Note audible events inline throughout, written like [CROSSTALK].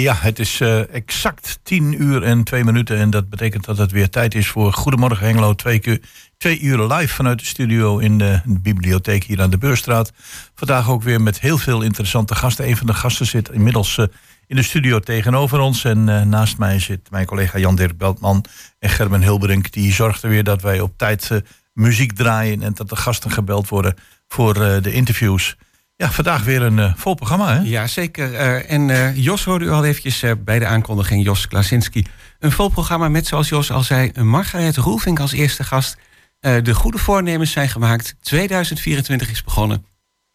Ja, het is uh, exact 10 uur en 2 minuten. En dat betekent dat het weer tijd is voor Goedemorgen Hengelo. Twee, keer, twee uur live vanuit de studio in de, bibliotheek hier aan de Beurstraat. Vandaag ook weer met heel veel interessante gasten. Een van de gasten zit inmiddels uh, in de studio tegenover ons. En uh, naast mij zit mijn collega Jan-Dirk Beltman en Gerben Hilberink. Die zorgden weer dat wij op tijd muziek draaien en dat de gasten gebeld worden voor de interviews. Ja, vandaag weer een uh, vol programma, hè? Ja, zeker. Uh, en uh, Jos hoorde u al eventjes bij de aankondiging, Jos Klasinski. Een vol programma met, zoals Jos al zei, Margaret Roelvink als eerste gast. de goede voornemens zijn gemaakt. 2024 is begonnen.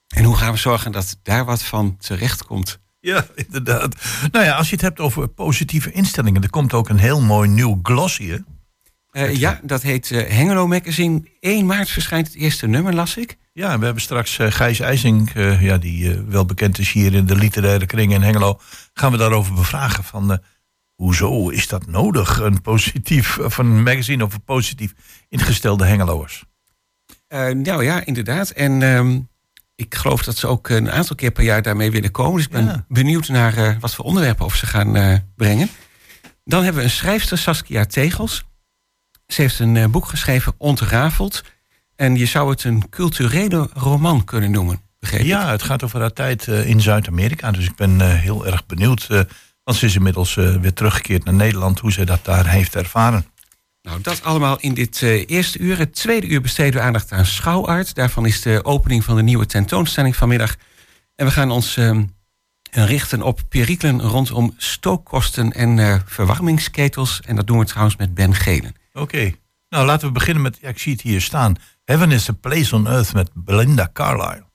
En hoe gaan we zorgen dat daar wat van terecht komt? Ja, inderdaad. Nou ja, als je het hebt over positieve instellingen... er komt ook een heel mooi nieuw glossy, hè? ja, dat heet Hengelo Magazine. 1 maart verschijnt het eerste nummer, las ik. Ja, we hebben straks uh, Gijs IJsing, uh, ja, die uh, wel bekend is hier in de literaire kring in Hengelo. Gaan we daarover bevragen van hoezo is dat nodig? Een positief, of een magazine over positief ingestelde Hengeloers. nou ja, inderdaad. En um, ik geloof dat ze ook een aantal keer per jaar daarmee willen komen. Dus ik ben ja. benieuwd naar wat voor onderwerpen of ze gaan brengen. Dan hebben we een schrijfster, Saskia Tegels. Ze heeft een boek geschreven, Ontrafeld en je zou het een culturele roman kunnen noemen. Begreep ja, het gaat over haar tijd uh, in Zuid-Amerika. Dus ik ben uh, heel erg benieuwd. Uh, want ze is inmiddels weer teruggekeerd naar Nederland. Hoe ze dat daar heeft ervaren. Nou, dat allemaal in dit eerste uur. Het tweede uur besteden we aandacht aan schouwart. Daarvan is de opening van de nieuwe tentoonstelling vanmiddag. En we gaan ons ehm, richten op perikelen rondom stookkosten en verwarmingsketels. En dat doen we trouwens met Ben Gelen. Oké. Nou, laten we beginnen met, ik zie het hier staan. Heaven is a Place on Earth met Belinda Carlisle.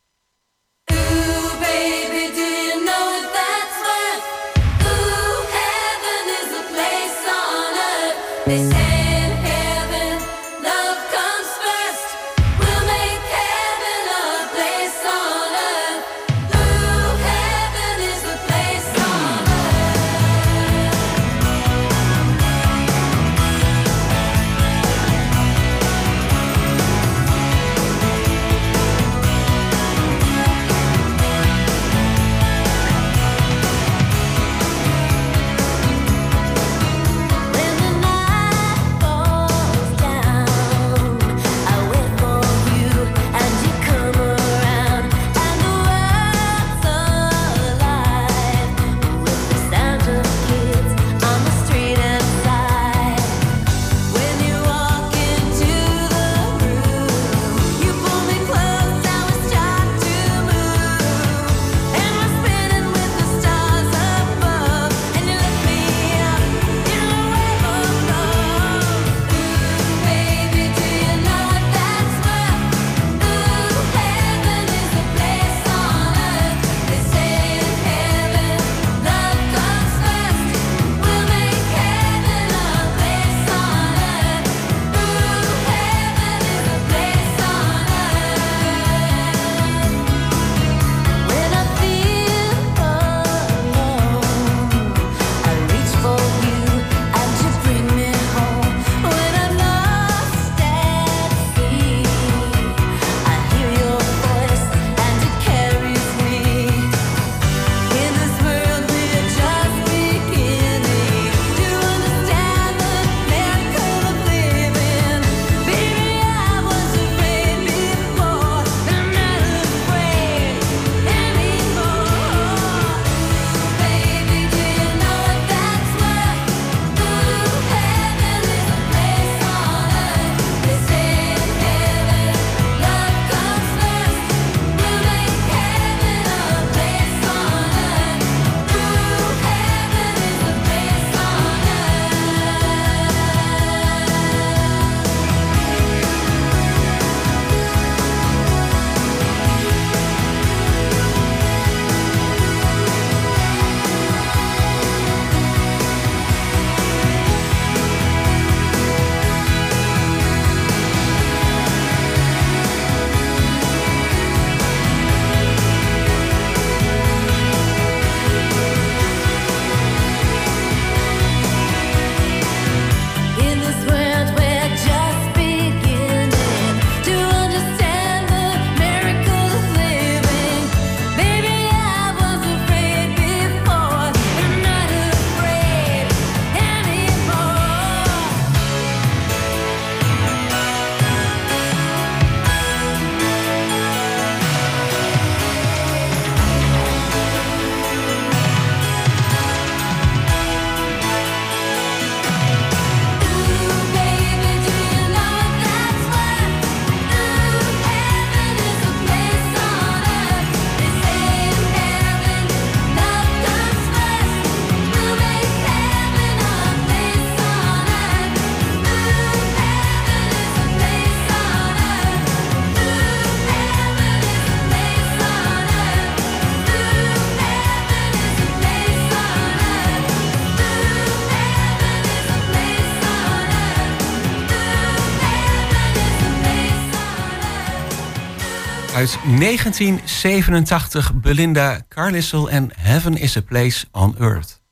Uit 1987 Belinda Carlisle en Heaven is a Place on Earth.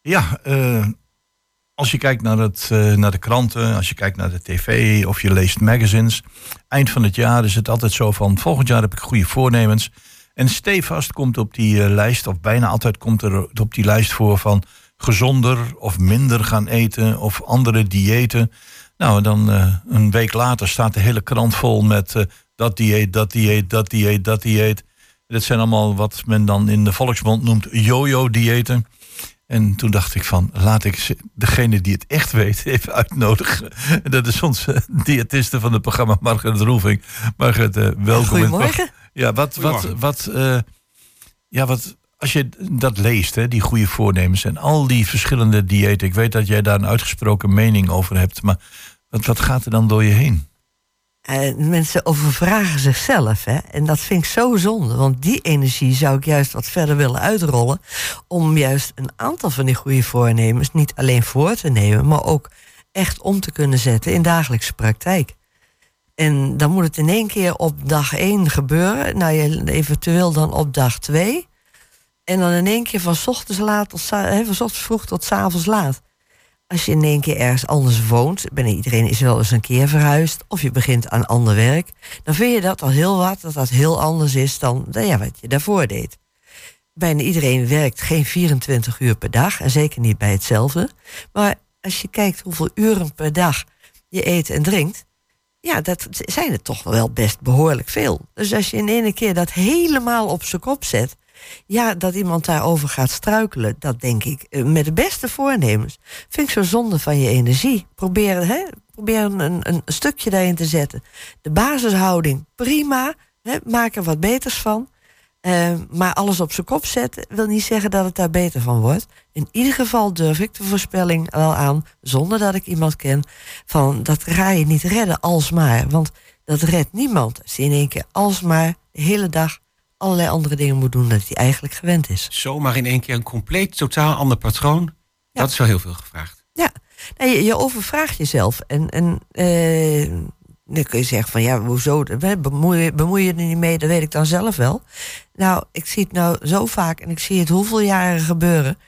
Ja, uh, als je kijkt naar, het, uh, naar de kranten, als je kijkt naar de tv of je leest magazines. Eind van het jaar is het altijd zo van volgend jaar heb ik goede voornemens. En stevast komt op die uh, lijst, of bijna altijd komt er op die lijst voor van gezonder of minder gaan eten of andere diëten. Nou, dan een week later staat de hele krant vol met dat dieet, dat dieet, dat dieet, dat dieet. Dat zijn allemaal wat men dan in de volksmond noemt yo-yo-diëten. En toen dacht ik van, laat ik degene die het echt weet [LAUGHS] even uitnodigen. Dat is onze diëtiste van het programma, Margaret Roeving. Margaret, uh, welkom. Goedemorgen. Ja, wat, wat, wat, uh, ja, wat, als je dat leest, hè, die goede voornemens en al die verschillende diëten. Ik weet dat jij daar een uitgesproken mening over hebt, maar wat, wat gaat er dan door je heen? Uh, mensen overvragen zichzelf. Hè? En dat vind ik zo zonde. Want die energie zou ik juist wat verder willen uitrollen. Om juist een aantal van die goede voornemens niet alleen voor te nemen, maar ook echt om te kunnen zetten in dagelijkse praktijk. En dan moet het in één keer op dag één gebeuren. Nou, eventueel dan op dag twee. En dan in één keer van ochtends, laat tot, van ochtends vroeg tot avonds laat als je in één keer ergens anders woont, ben iedereen is wel eens een keer verhuisd, of je begint aan ander werk, dan vind je dat al heel wat, dat dat heel anders is dan ja, wat je daarvoor deed. Bijna iedereen werkt geen 24 uur per dag, en zeker niet bij hetzelfde. Maar als je kijkt hoeveel uren per dag je eet en drinkt, ja, dat zijn er toch wel best behoorlijk veel. Dus als je in één keer dat helemaal op zijn kop zet, ja, dat iemand daarover gaat struikelen, dat denk ik eh, met de beste voornemens. Vind ik zo zonde van je energie. Probeer, hè, probeer een, een stukje daarin te zetten. De basishouding, prima. Hè, maak er wat beters van. Uh, maar alles op zijn kop zetten wil niet zeggen dat het daar beter van wordt. In ieder geval durf ik de voorspelling wel aan, zonder dat ik iemand ken, van dat ga je niet redden alsmaar. Want dat redt niemand als je in één keer alsmaar de hele dag allerlei andere dingen moet doen dan hij eigenlijk gewend is. Zomaar in één keer een compleet, totaal ander patroon. Dat is wel heel veel gevraagd. Ja, nee, je, je overvraagt jezelf. En, en uh, dan kun je zeggen van ja, hoezo? Bemoei, bemoei je er niet mee, dat weet ik dan zelf wel. Nou, ik zie het nou zo vaak en ik zie het hoeveel jaren gebeuren.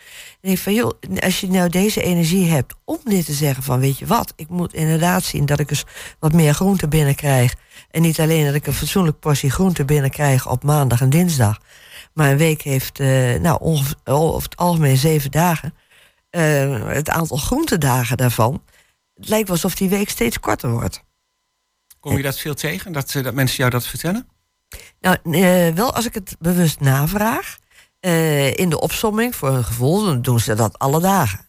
En ik van joh, als je nou deze energie hebt om dit te zeggen van weet je wat, ik moet inderdaad zien dat ik eens wat meer groente binnenkrijg. En niet alleen dat ik een fatsoenlijk portie groente binnenkrijg op maandag en dinsdag. Maar een week heeft, uh, nou, over het algemeen zeven dagen. Uh, het aantal groentedagen daarvan. Het lijkt wel alsof die week steeds korter wordt. Kom je dat veel tegen, dat, dat mensen jou dat vertellen? Nou, uh, wel als ik het bewust navraag. in de opsomming, voor een gevoel, dan doen ze dat alle dagen.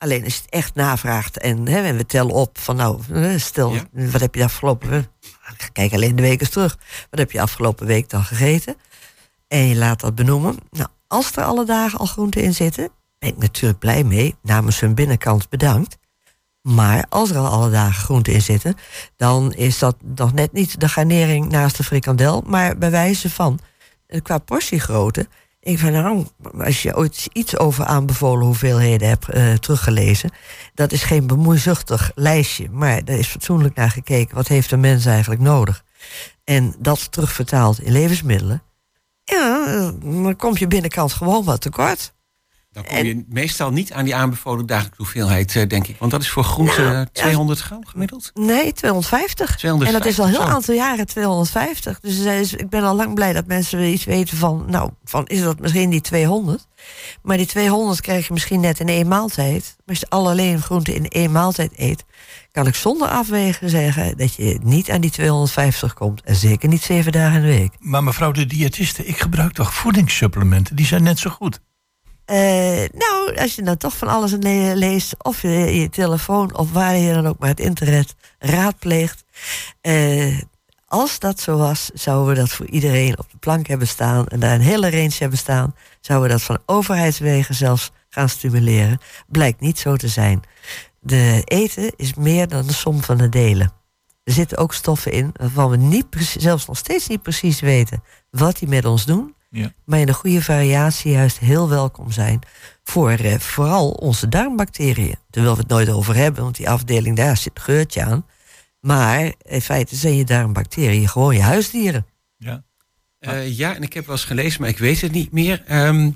Alleen als je het echt navraagt en, hè, en we tellen op van nou, stel, wat heb je afgelopen Kijk alleen de week eens terug. Wat heb je afgelopen week dan gegeten? En je laat dat benoemen. Nou, als er alle dagen al groenten in zitten, ben ik natuurlijk blij mee. Namens hun binnenkant bedankt. Maar als er al alle dagen groenten in zitten, dan is dat nog net niet de garnering naast de frikandel, maar bij wijze van eh, qua portiegrootte ik van nou, als je ooit iets over aanbevolen hoeveelheden hebt uh, teruggelezen, dat is geen bemoeizuchtig lijstje, maar daar is fatsoenlijk naar gekeken. Wat heeft een mens eigenlijk nodig? En dat terugvertaald in levensmiddelen. Ja, dan kom je binnenkant gewoon wat tekort. Dan kom je meestal niet aan die aanbevolen dagelijkse hoeveelheid, eh, denk ik. Want dat is voor groente 200 nou, gram gemiddeld? Nee, 250. En dat is al een heel aantal jaren 250. Dus ik ben al lang blij dat mensen iets weten van... nou, van is dat misschien die 200? Maar die 200 krijg je misschien net in één maaltijd. Maar als je alleen groente in één maaltijd eet... kan ik zonder afwegen zeggen dat je niet aan die 250 komt. En zeker niet zeven dagen in de week. Maar mevrouw de diëtiste, ik gebruik toch voedingssupplementen? Die zijn net zo goed. Uh, nou, als je nou toch van alles leest, of je, je telefoon, of waar je dan ook maar het internet raadpleegt. Uh, als dat zo was, zouden we dat voor iedereen op de plank hebben staan en daar een hele range hebben staan. Zouden we dat van overheidswegen zelfs gaan stimuleren. Blijkt niet zo te zijn. De eten is meer dan de som van de delen. Er zitten ook stoffen in waarvan we niet, zelfs nog steeds niet precies weten wat die met ons doen. Ja. Maar in een goede variatie juist heel welkom zijn voor eh, vooral onze darmbacteriën. Terwijl we het nooit over hebben, want die afdeling daar zit een geurtje aan. Maar in feite zijn je darmbacteriën gewoon je huisdieren. Ja. Uh, ja, en ik heb wel eens gelezen, maar ik weet het niet meer. Um,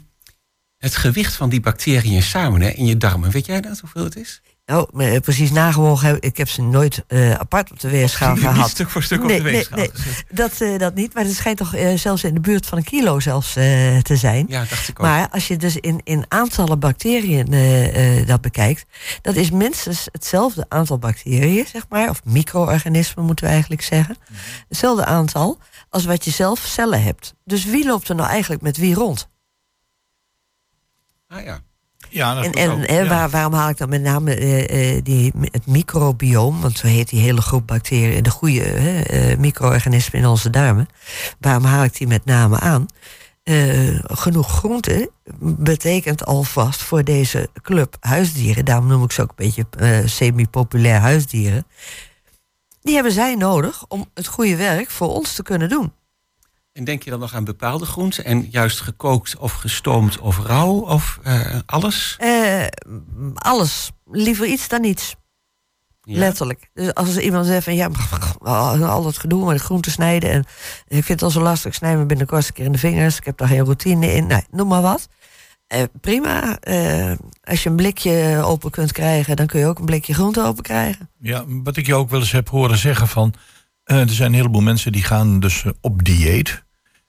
het gewicht van die bacteriën samen hè, in je darmen. Weet jij dat, hoeveel het is? Nou, eh, precies nagewogen heb ik heb ze nooit uh, apart op de weegschaal [LAUGHS] gehad. stuk voor stuk nee, op de weegschaal. Nee, nee, dat, uh, dat niet, maar het schijnt toch uh, zelfs in de buurt van een kilo zelfs te zijn. Ja, dacht ik ook. Maar als je dus in, in aantallen bacteriën dat bekijkt, dat is minstens hetzelfde aantal bacteriën, zeg maar, of micro-organismen moeten we eigenlijk zeggen. Mhm. Hetzelfde aantal als wat je zelf cellen hebt. Dus wie loopt er nou eigenlijk met wie rond? Ah ja. Ja, en en waar, waarom haal ik dan met name uh, die, het microbioom, want zo heet die hele groep bacteriën, de goede uh, micro-organismen in onze darmen. Waarom haal ik die met name aan? genoeg groente betekent alvast voor deze club huisdieren, daarom noem ik ze ook een beetje semi-populair huisdieren. Die hebben zij nodig om het goede werk voor ons te kunnen doen. En denk je dan nog aan bepaalde groenten? En juist gekookt of gestoomd of rauw of uh, alles? Uh, alles. Liever iets dan niets. Letterlijk. Dus als iemand zegt van ja, al dat gedoe met groenten snijden. En ik vind het al zo lastig. Ik snij me binnenkort een keer in de vingers. Ik heb daar geen routine in. Nee, noem maar wat. Uh, prima. als je een blikje open kunt krijgen, dan kun je ook een blikje groente open krijgen. Ja, wat ik je ook wel eens heb horen zeggen van. er zijn een heleboel mensen die gaan dus op dieet.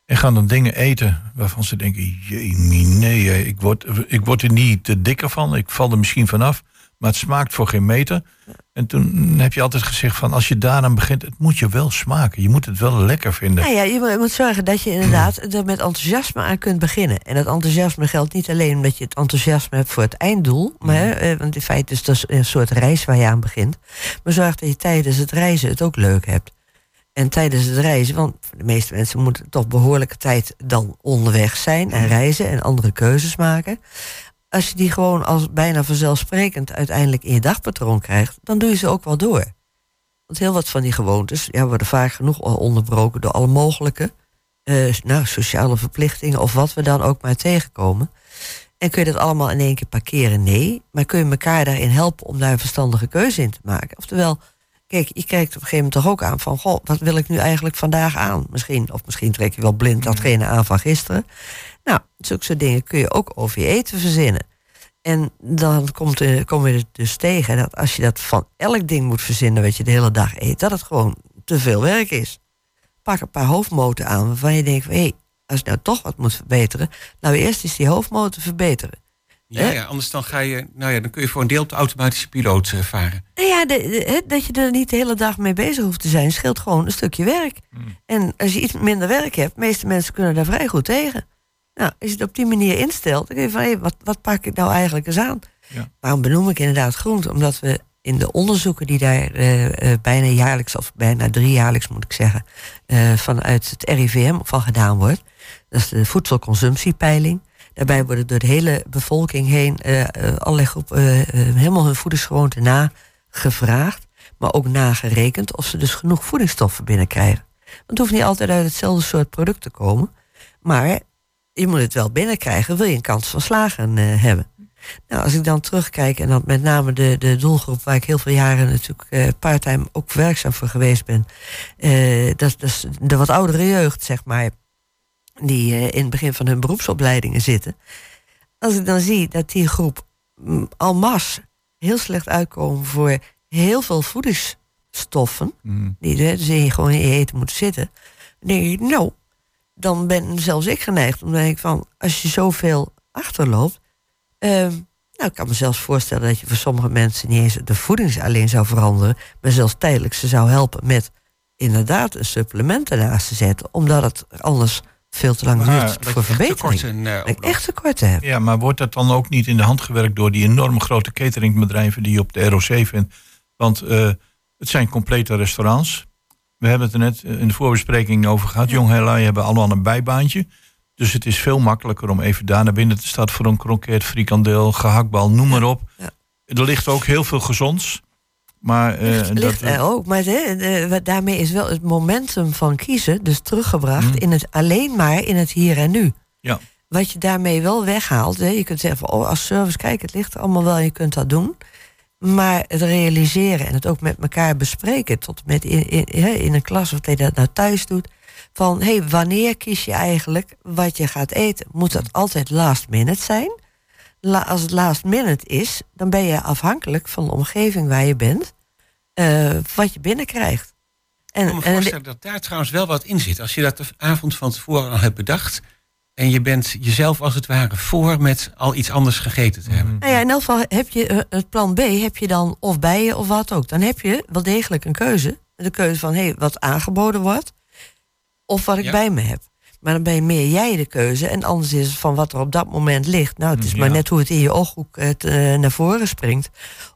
En gaan dan dingen eten waarvan ze denken: jee, nee, ik word, ik word er niet te dikker van. Ik val er misschien vanaf. Maar het smaakt voor geen meter. En toen heb je altijd gezegd: van als je daaraan begint, het moet je wel smaken. Je moet het wel lekker vinden. Ja, ja je moet zorgen dat je inderdaad er met enthousiasme aan kunt beginnen. En dat enthousiasme geldt niet alleen omdat je het enthousiasme hebt voor het einddoel. Maar, eh, want in feite is dat een soort reis waar je aan begint. Maar zorg dat je tijdens het reizen het ook leuk hebt. En tijdens het reizen, want de meeste mensen moeten toch behoorlijke tijd dan onderweg zijn en reizen en andere keuzes maken. Als je die gewoon als bijna vanzelfsprekend uiteindelijk in je dagpatroon krijgt, dan doe je ze ook wel door. Want heel wat van die gewoontes ja, worden vaak genoeg onderbroken door alle mogelijke uh, nou, sociale verplichtingen of wat we dan ook maar tegenkomen. En kun je dat allemaal in één keer parkeren? Nee. Maar kun je elkaar daarin helpen om daar een verstandige keuze in te maken? Oftewel, Kijk, je kijkt op een gegeven moment toch ook aan van... goh, wat wil ik nu eigenlijk vandaag aan? Misschien, of misschien trek je wel blind mm. datgene aan van gisteren. Nou, zulke soort dingen kun je ook over je eten verzinnen. En dan komt, uh, kom je er dus tegen dat als je dat van elk ding moet verzinnen... wat je de hele dag eet, dat het gewoon te veel werk is. Pak een paar hoofdmoten aan waarvan je denkt... hé, hey, als je nou toch wat moet verbeteren... nou eerst eens die hoofdmoten verbeteren. Ja, ja, anders dan ga je, nou ja, dan kun je voor een deel op de automatische piloot uh, varen. Nou ja, de, dat je er niet de hele dag mee bezig hoeft te zijn, scheelt gewoon een stukje werk. Hmm. En als je iets minder werk hebt, de meeste mensen kunnen daar vrij goed tegen. Nou, als je het op die manier instelt, dan kun je van, hé, wat, wat pak ik nou eigenlijk eens aan? Ja. Waarom benoem ik inderdaad groente? Omdat we in de onderzoeken die daar uh, uh, bijna jaarlijks, of bijna driejaarlijks moet ik zeggen, vanuit het RIVM van gedaan wordt. Dat is de voedselconsumptiepeiling. Daarbij worden door de hele bevolking heen uh, allerlei groepen uh, helemaal hun voedingsgewoonten nagevraagd. Maar ook nagerekend of ze dus genoeg voedingsstoffen binnenkrijgen. Want het hoeft niet altijd uit hetzelfde soort product te komen. Maar je moet het wel binnenkrijgen, wil je een kans van slagen hebben. Nou, als ik dan terugkijk en dan met name de, de doelgroep waar ik heel veel jaren natuurlijk uh, parttime ook werkzaam voor geweest ben. Dat, dat is de wat oudere jeugd, zeg maar die uh, in het begin van hun beroepsopleidingen zitten. Als ik dan zie dat die groep mm, al mas heel slecht uitkomen voor heel veel voedingsstoffen, mm. die dus in, gewoon in je eten moeten zitten, dan denk ik, nou, dan ben zelfs ik geneigd om te denken van, als je zoveel achterloopt, uh, nou, ik kan me zelfs voorstellen dat je voor sommige mensen niet eens de voeding alleen zou veranderen, maar zelfs tijdelijk ze zou helpen met inderdaad een supplement ernaast te zetten, omdat het anders veel te lang duurt voor verbetering. Uh, ik echt tekorten heb. Ja, maar wordt dat dan ook niet in de hand gewerkt door die enorme grote cateringbedrijven die je op de ROC vindt? Want uh, het zijn complete restaurants. We hebben het er net in de voorbespreking over gehad. Ja. Jong hebben allemaal een bijbaantje. Dus het is veel makkelijker om even daar naar binnen te staan voor een kroket, frikandel, gehaktbal, noem maar op. Ja. Er ligt ook heel veel gezonds. Maar, uh, ligt, dat, er ook. Maar de, daarmee is wel het momentum van kiezen dus teruggebracht mhm. in het alleen maar in het hier en nu. Ja. Wat je daarmee wel weghaalt. Hè, je kunt zeggen van oh, als service, kijk, het ligt er allemaal wel, je kunt dat doen. Maar het realiseren en het ook met elkaar bespreken, tot met in, in, in een klas of dat je dat nou thuis doet. Van hé, hey, wanneer kies je eigenlijk wat je gaat eten? Moet dat altijd last minute zijn? als het last minute is, dan ben je afhankelijk van de omgeving waar je bent, uh, wat je binnenkrijgt. En, ik kan me voorstellen dat daar trouwens wel wat in zit. Als je dat de avond van tevoren al hebt bedacht, en je bent jezelf als het ware voor met al iets anders gegeten te hebben. Nou ja, in elk geval heb je eh, het plan B, heb je dan of bij je of wat ook. Dan heb je wel degelijk een keuze. De keuze van hé, hey, wat aangeboden wordt. Of wat ik bij me heb. Maar dan ben je meer jij de keuze. En anders is het van wat er op dat moment ligt. Nou, het is maar net hoe het in je ooghoek het, uh, naar voren springt.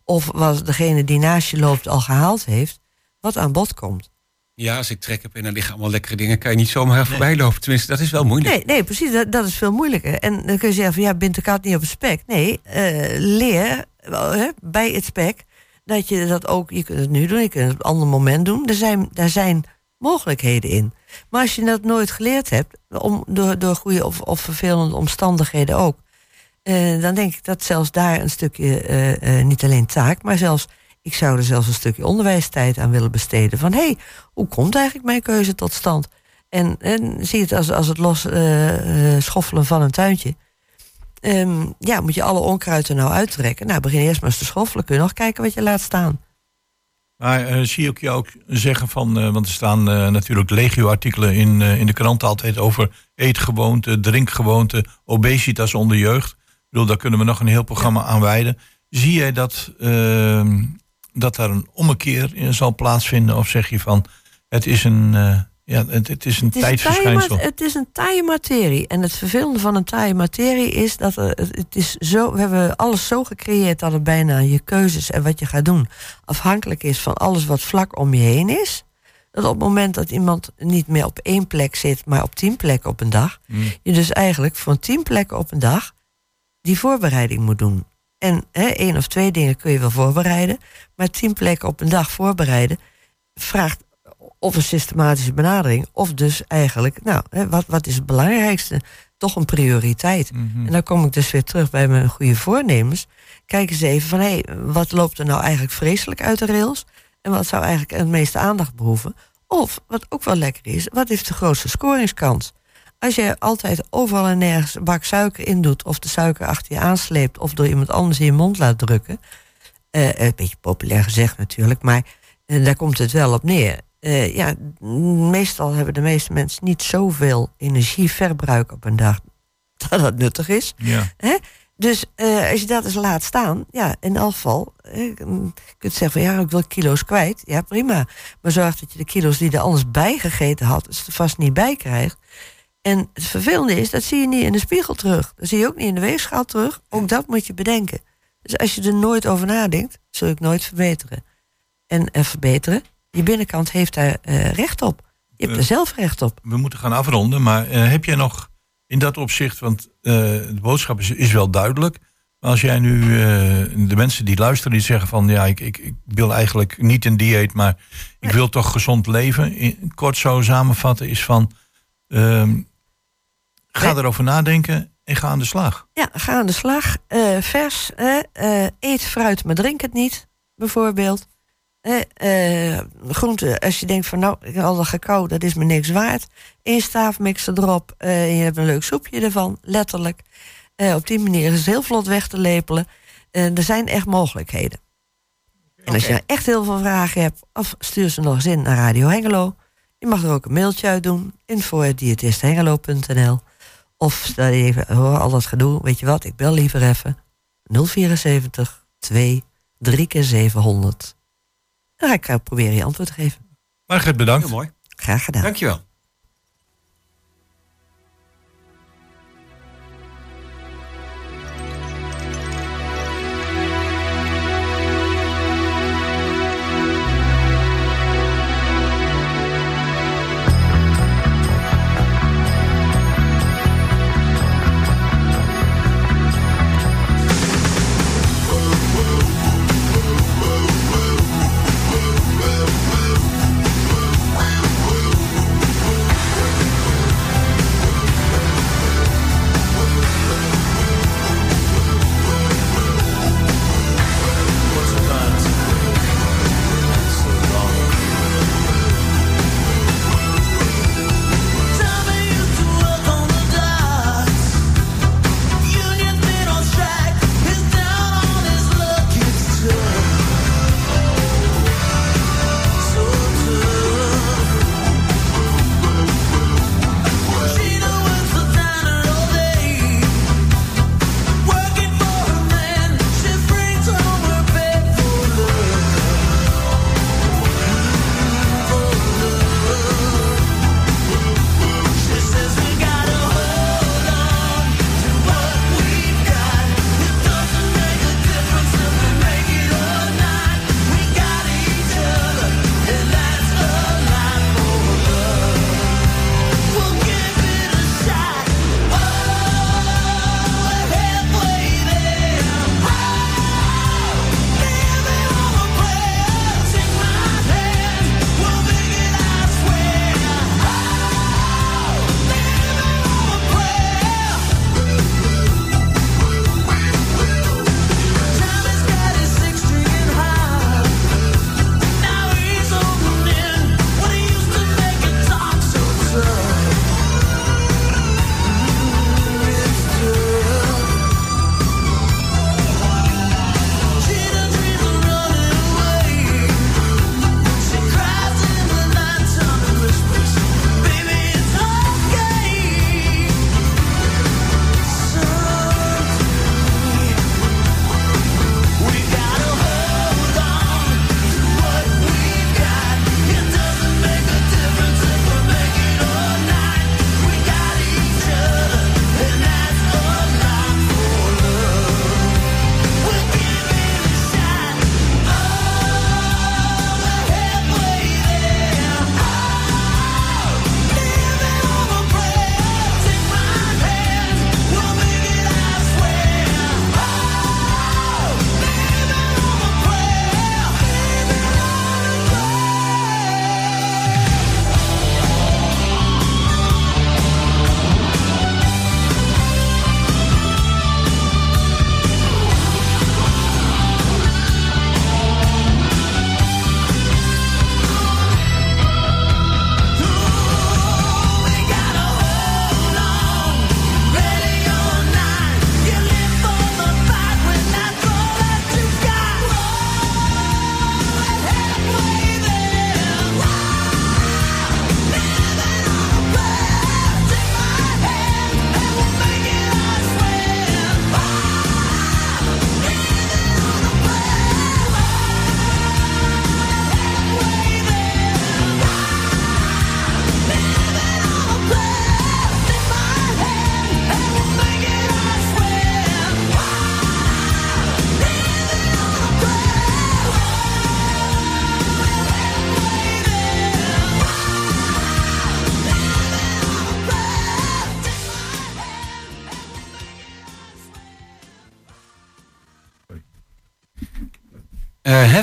Of wat degene die naast je loopt al gehaald heeft. Wat aan bod komt. Ja, als ik trek heb en er liggen allemaal lekkere dingen, kan je niet zomaar nee. voorbij lopen. Tenminste, dat is wel moeilijk. Nee, nee precies. Dat, dat is veel moeilijker. En dan kun je zeggen van ja, bindt de kat niet op het spek. Nee, uh, leer uh, bij het spek dat je dat ook, je kunt het nu doen, je kunt het op een ander moment doen. Er zijn, daar zijn mogelijkheden in. Maar als je dat nooit geleerd hebt, om, door, door goede of, of vervelende omstandigheden ook, uh, dan denk ik dat zelfs daar een stukje, niet alleen taak, maar zelfs ik zou er zelfs een stukje onderwijstijd aan willen besteden. Van hé, hey, hoe komt eigenlijk mijn keuze tot stand? En, en zie het als, als het los schoffelen van een tuintje. Um, ja, moet je alle onkruid er nou uittrekken? Nou, begin eerst maar eens te schoffelen. Kun je nog kijken wat je laat staan. Maar uh, zie ik je ook zeggen van, uh, want er staan uh, natuurlijk legio-artikelen in, in de krant altijd over eetgewoonten, drinkgewoonten, obesitas onder jeugd. Ik bedoel, daar kunnen we nog een heel programma aan wijden. Zie jij dat ehm, dat daar een ommekeer in zal plaatsvinden? Of zeg je van het is een, ja, het, het, is een het is tijdsverschijnsel? Een het is een taaie materie. En het vervelende van een taaie materie is dat er, het is zo, we hebben alles zo gecreëerd dat het bijna je keuzes en wat je gaat doen afhankelijk is van alles wat vlak om je heen is. Dat op het moment dat iemand niet meer op één plek zit, maar op tien plekken op een dag, mm. je dus eigenlijk van tien plekken op een dag die voorbereiding moet doen. En hè, één of twee dingen kun je wel voorbereiden. Maar tien plekken op een dag voorbereiden vraagt of een systematische benadering. Of dus eigenlijk, nou, hè, wat, wat is het belangrijkste? Toch een prioriteit. Mhm. En dan kom ik dus weer terug bij mijn goede voornemens. Kijk eens even van, hé, hey, wat loopt er nou eigenlijk vreselijk uit de rails? En wat zou eigenlijk het meeste aandacht behoeven? Of, wat ook wel lekker is, wat heeft de grootste scoringskans? Als je altijd overal en nergens een bak suiker in doet, of de suiker achter je aansleept, of door iemand anders in je mond laat drukken. Uh, een beetje populair gezegd natuurlijk, maar uh, daar komt het wel op neer. Uh, ja, meestal hebben de meeste mensen niet zoveel energieverbruik op een dag [LAUGHS] dat dat nuttig is. Ja. Hè? Dus als je dat eens laat staan, ja, in elk geval, je kunt zeggen van ja, ik wil kilo's kwijt. Ja, prima. Maar zorg dat je de kilo's die er anders bij gegeten had, er vast niet bij krijgt. En het vervelende is, dat zie je niet in de spiegel terug. Dat zie je ook niet in de weegschaal terug. Ook dat moet je bedenken. Dus als je er nooit over nadenkt, zul je het nooit verbeteren. En uh, verbeteren, je binnenkant heeft daar uh, recht op. Je hebt er zelf recht op. We moeten gaan afronden, maar uh, heb jij nog in dat opzicht, want de boodschap is, is, wel duidelijk. Maar als jij nu de mensen die luisteren, die zeggen van ja, ik, ik, ik wil eigenlijk niet een dieet, maar ik wil toch gezond leven. In, kort zo samenvatten is van. Ehm, Ga erover nadenken en ga aan de slag. Ja, ga aan de slag. Uh, vers. Uh, eet fruit, maar drink het niet, bijvoorbeeld. Uh, groente, als je denkt van nou, ik heb al dat gekauw, dat is me niks waard. Eén staafmixer erop, je hebt een leuk soepje ervan, letterlijk. op die manier is het heel vlot weg te lepelen. er zijn echt mogelijkheden. En als je echt heel veel vragen hebt, of stuur ze nog eens in naar Radio Hengelo. Je mag er ook een mailtje uit doen, info.diëtisthengelo.nl of stel je even, hoor, al dat gedoe, weet je wat, ik bel liever even. 074 2 3 keer 700. Dan ga ik uh, proberen je antwoord te geven. Margret, bedankt. Heel mooi. Graag gedaan. Dankjewel.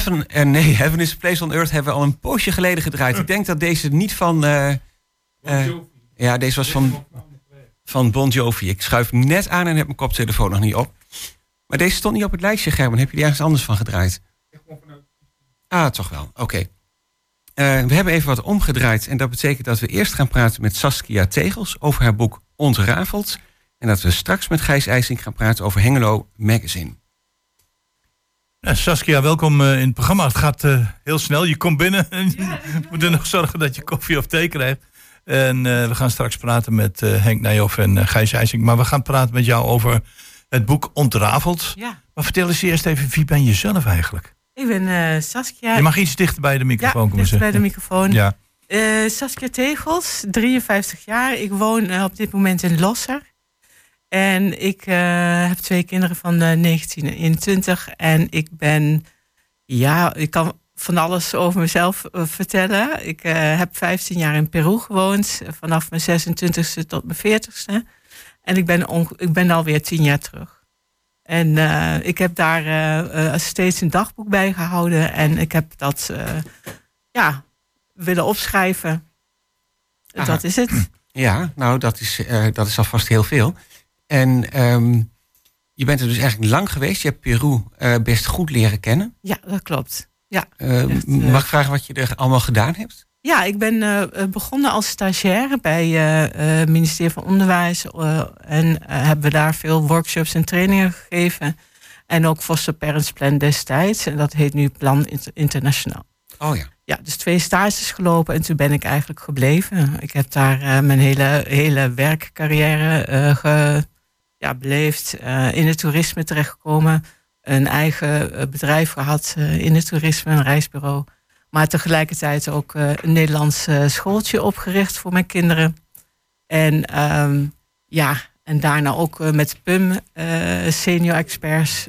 Heaven, uh, nee, Heaven is a Place on Earth hebben we al een poosje geleden gedraaid. Ik denk dat deze niet van... Uh, ja, deze was van, van Bon Jovi. Ik schuif net aan en heb mijn koptelefoon nog niet op. Maar deze stond niet op het lijstje, Gerben. Heb je die ergens anders van gedraaid? Ah, toch wel. Oké. we hebben even wat omgedraaid. En dat betekent dat we eerst gaan praten met Saskia Tegels over haar boek Ontrafeld. En dat we straks met Gijs IJsing gaan praten over Hengelo Magazine. Saskia, welkom in het programma. Het gaat heel snel. Je komt binnen [LAUGHS] en je moet er nog zorgen dat je koffie of thee krijgt. En we gaan straks praten met Henk Nijhoff en Gijs IJsing. Maar we gaan praten met jou over het boek Ontrafeld. Ja. Maar vertel eens eerst even, wie ben je zelf eigenlijk? Ik ben Saskia. Je mag iets dichter bij de microfoon ja, komen dichter bij de microfoon. Ja. Saskia Tegels, 53 jaar. Ik woon op dit moment in Losser. En ik heb twee kinderen van 19 en 21. En ik ben, ja, ik kan van alles over mezelf vertellen. Ik heb 15 jaar in Peru gewoond, vanaf mijn 26e tot mijn 40ste. En ik ben, ik ben alweer 10 jaar terug. En ik heb daar steeds een dagboek bij gehouden. En ik heb dat, ja, willen opschrijven. Aha. Dat is het. Ja, nou, dat is, dat is alvast heel veel. En um, je bent er dus eigenlijk lang geweest. Je hebt Peru uh, best goed leren kennen. Ja, dat klopt. Ja, echt, uh, mag ik vragen wat je er allemaal gedaan hebt? Ja, ik ben begonnen als stagiair bij het ministerie van Onderwijs. en hebben we daar veel workshops en trainingen gegeven. En ook Foster Parents Plan destijds. En dat heet nu Plan Internationaal. Oh ja. Ja, dus twee stages gelopen en toen ben ik eigenlijk gebleven. Ik heb daar mijn hele, hele werkcarrière ge, ja, beleefd, uh, in het toerisme terechtgekomen. Een eigen uh, bedrijf gehad uh, in het toerisme, een reisbureau. Maar tegelijkertijd ook een Nederlands schooltje opgericht voor mijn kinderen. En um, ja, en daarna ook met PUM, senior experts,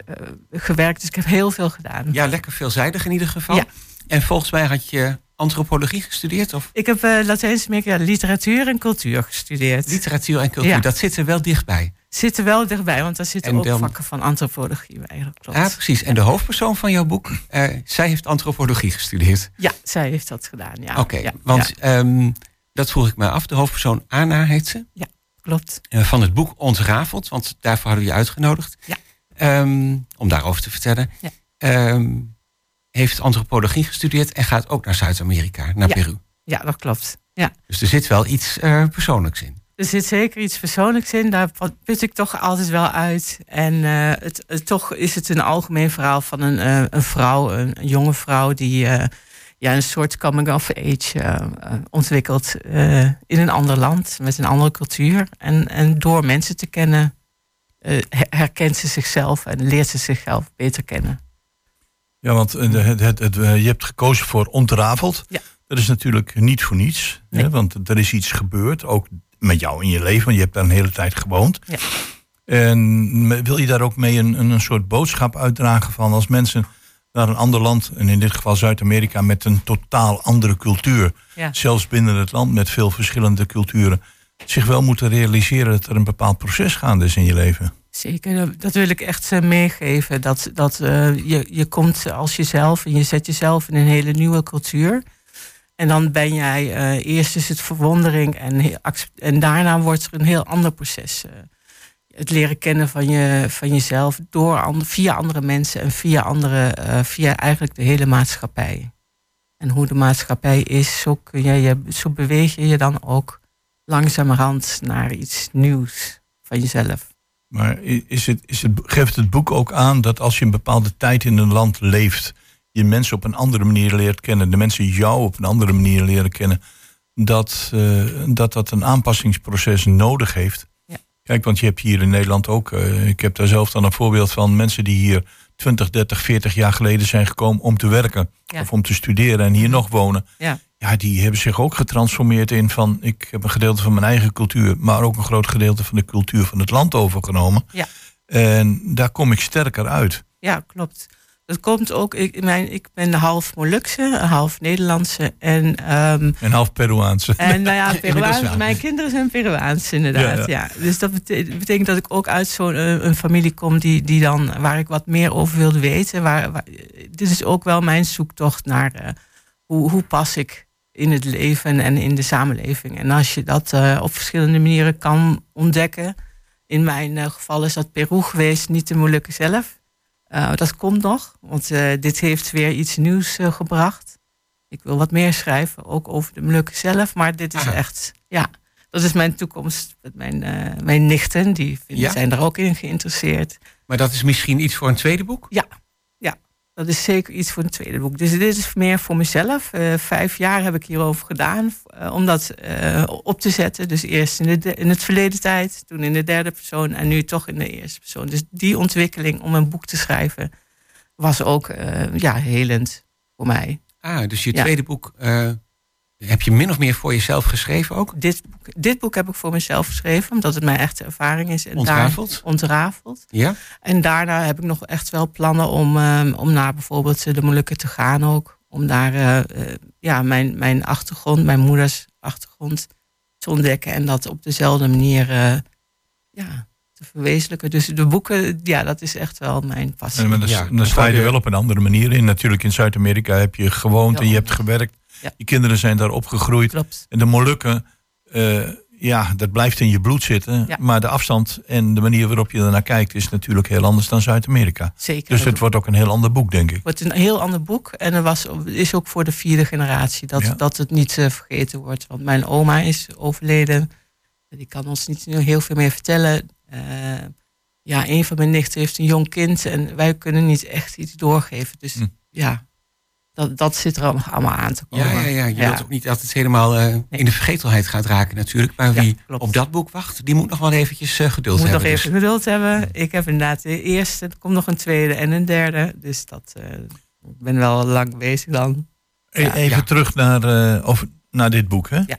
gewerkt. Dus ik heb heel veel gedaan. Ja, lekker veelzijdig in ieder geval. Ja. En volgens mij had je antropologie gestudeerd? Of? Ik heb uh, Latijns-Amerika ja, literatuur en cultuur gestudeerd. Literatuur en cultuur, Ja. dat zit er wel dichtbij. Zitten wel dichtbij, want daar zitten En ook dan- vakken van antropologie bij. Dat klopt. Ja, precies. En de hoofdpersoon van jouw boek, eh, zij heeft antropologie gestudeerd. Ja, zij heeft dat gedaan. Ja. Oké, ja, want ja, ehm, dat vroeg ik me af. De hoofdpersoon Anna heet ze. klopt. eh, van het boek Ontrafeld, want daarvoor hadden we je uitgenodigd. Ja. Ehm, om daarover te vertellen. Ja. Ehm, heeft antropologie gestudeerd en gaat ook naar Zuid-Amerika, naar Ja. Peru. Ja, dat klopt. Ja. Dus er zit wel iets eh, persoonlijks in. Er zit zeker iets persoonlijks in. Daar put ik toch altijd wel uit. En eh, het, het- toch is het een algemeen verhaal van een, eh, een vrouw, een, een jonge vrouw die ja, een soort coming of age ontwikkelt in een ander land met een andere cultuur. En, en door mensen te kennen her- herkent ze zichzelf en leert ze zichzelf beter kennen. Ja, want eh, het, het, het, eh, je hebt gekozen voor ontrafeld. Ja. Dat is natuurlijk niet voor niets. Nee. Hè, want er is iets gebeurd, ook met jou in je leven. Want je hebt daar een hele tijd gewoond. Ja. En wil je daar ook mee een, een, een soort boodschap uitdragen van als mensen naar een ander land, en in dit geval Zuid-Amerika, met een totaal andere cultuur, Ja. zelfs binnen het land met veel verschillende culturen, zich wel moeten realiseren dat er een bepaald proces gaande is in je leven? Zeker, dat- wil ik echt eh, meegeven. Dat, dat eh, je, je komt als jezelf en je zet jezelf in een hele nieuwe cultuur. En dan ben jij, eh, eerst is het verwondering en, en daarna wordt er een heel ander proces. het leren kennen van, je, van jezelf door via andere mensen en via, andere, via eigenlijk de hele maatschappij. En hoe de maatschappij is, zo, kun je, je, zo beweeg je je dan ook langzamerhand naar iets nieuws van jezelf. Maar is het, is het, geeft het boek ook aan dat als je een bepaalde tijd in een land leeft, je mensen op een andere manier leert kennen, de mensen jou op een andere manier leren kennen, dat eh, dat, dat een aanpassingsproces nodig heeft? Ja. Kijk, want je hebt hier in Nederland ook, eh, ik heb daar zelf dan een voorbeeld van mensen die hier 20, 30, 40 jaar geleden zijn gekomen om te werken Ja. of om te studeren en hier nog wonen. Ja. Ja, die hebben zich ook getransformeerd in van ik heb een gedeelte van mijn eigen cultuur, maar ook een groot gedeelte van de cultuur van het land overgenomen. Ja. En daar kom ik sterker uit. Ja, klopt. Dat komt ook, ik, mijn, ik ben half Molukse, half Nederlandse en... ehm, En half Peruaanse. en nou ja, [LAUGHS] Peruaans, mijn kinderen zijn Peruaans inderdaad. Ja, Ja, Dus dat bete- betekent dat ik ook uit zo'n eh, een familie kom die, die dan, waar ik wat meer over wilde weten. Waar, waar- dit is ook wel mijn zoektocht naar eh, hoe, hoe pas ik in het leven en in de samenleving. En als je dat eh, op verschillende manieren kan ontdekken. In mijn eh, geval is dat Peru geweest, niet de Molukken zelf. Eh, dat komt nog, want dit heeft weer iets nieuws gebracht. Ik wil wat meer schrijven, ook over de Molukken zelf. Maar dit is Ah. echt, ja, dat is mijn toekomst. Met mijn, mijn nichten, die vinden- Ja? zijn er ook in geïnteresseerd. Maar dat is misschien iets voor een tweede boek? Dat is zeker iets voor een tweede boek. Dus dit is meer voor mezelf. Eh, vijf jaar heb ik hierover gedaan eh, om dat eh, op te zetten. Dus eerst in, de, in het verleden tijd, toen in de derde persoon en nu toch in de eerste persoon. Dus die ontwikkeling om een boek te schrijven was ook ja, helend voor mij. Ah, dus je Ja. tweede boek heb je min of meer voor jezelf geschreven ook? Dit boek, dit boek heb ik voor mezelf geschreven, omdat het mijn echte ervaring is. En daar- Ontrafeld? ontrafeld. Ja? En daarna heb ik nog echt wel plannen om, ehm, om naar bijvoorbeeld de Molukken te gaan ook. Om daar eh, eh, ja, mijn, mijn achtergrond, mijn moeders achtergrond te ontdekken. En dat op dezelfde manier eh, ja, te verwezenlijken. Dus de boeken, ja, dat is echt wel mijn passie. En dan, Ja, dan sta je er wel op een andere manier in. Natuurlijk in Zuid-Amerika heb je gewoond Ja. en je hebt gewerkt. Ja. Je kinderen zijn daar opgegroeid. Klopt. En de Molukken, eh, ja, dat blijft in je bloed zitten. Ja. Maar de afstand en de manier waarop je ernaar kijkt is natuurlijk heel anders dan Zuid-Amerika. Zeker. Dus het wordt ook een heel ander boek, denk ik. Het wordt een heel ander boek. En er was, is ook voor de vierde generatie. Dat, Ja. dat het niet eh, vergeten wordt. Want mijn oma is overleden. Die kan ons niet heel veel meer vertellen. Eh, ja, een van mijn nichten heeft een jong kind. En wij kunnen niet echt iets doorgeven. Dus Hm. ja, dat, dat zit er allemaal aan te komen. Ja, ja, ja. Je wilt ook niet dat het helemaal eh, in de vergetelheid gaat raken natuurlijk. Maar Ja, wie op dat boek wacht, die moet nog wel eventjes eh, geduld Ik moet nog hebben. even geduld hebben. Ik heb inderdaad de eerste. Er komt nog een tweede en een derde. Dus dat, eh, ik ben wel lang bezig dan. E- Ja. Even Ja. terug naar, eh, of, naar dit boek. Hè? Ja.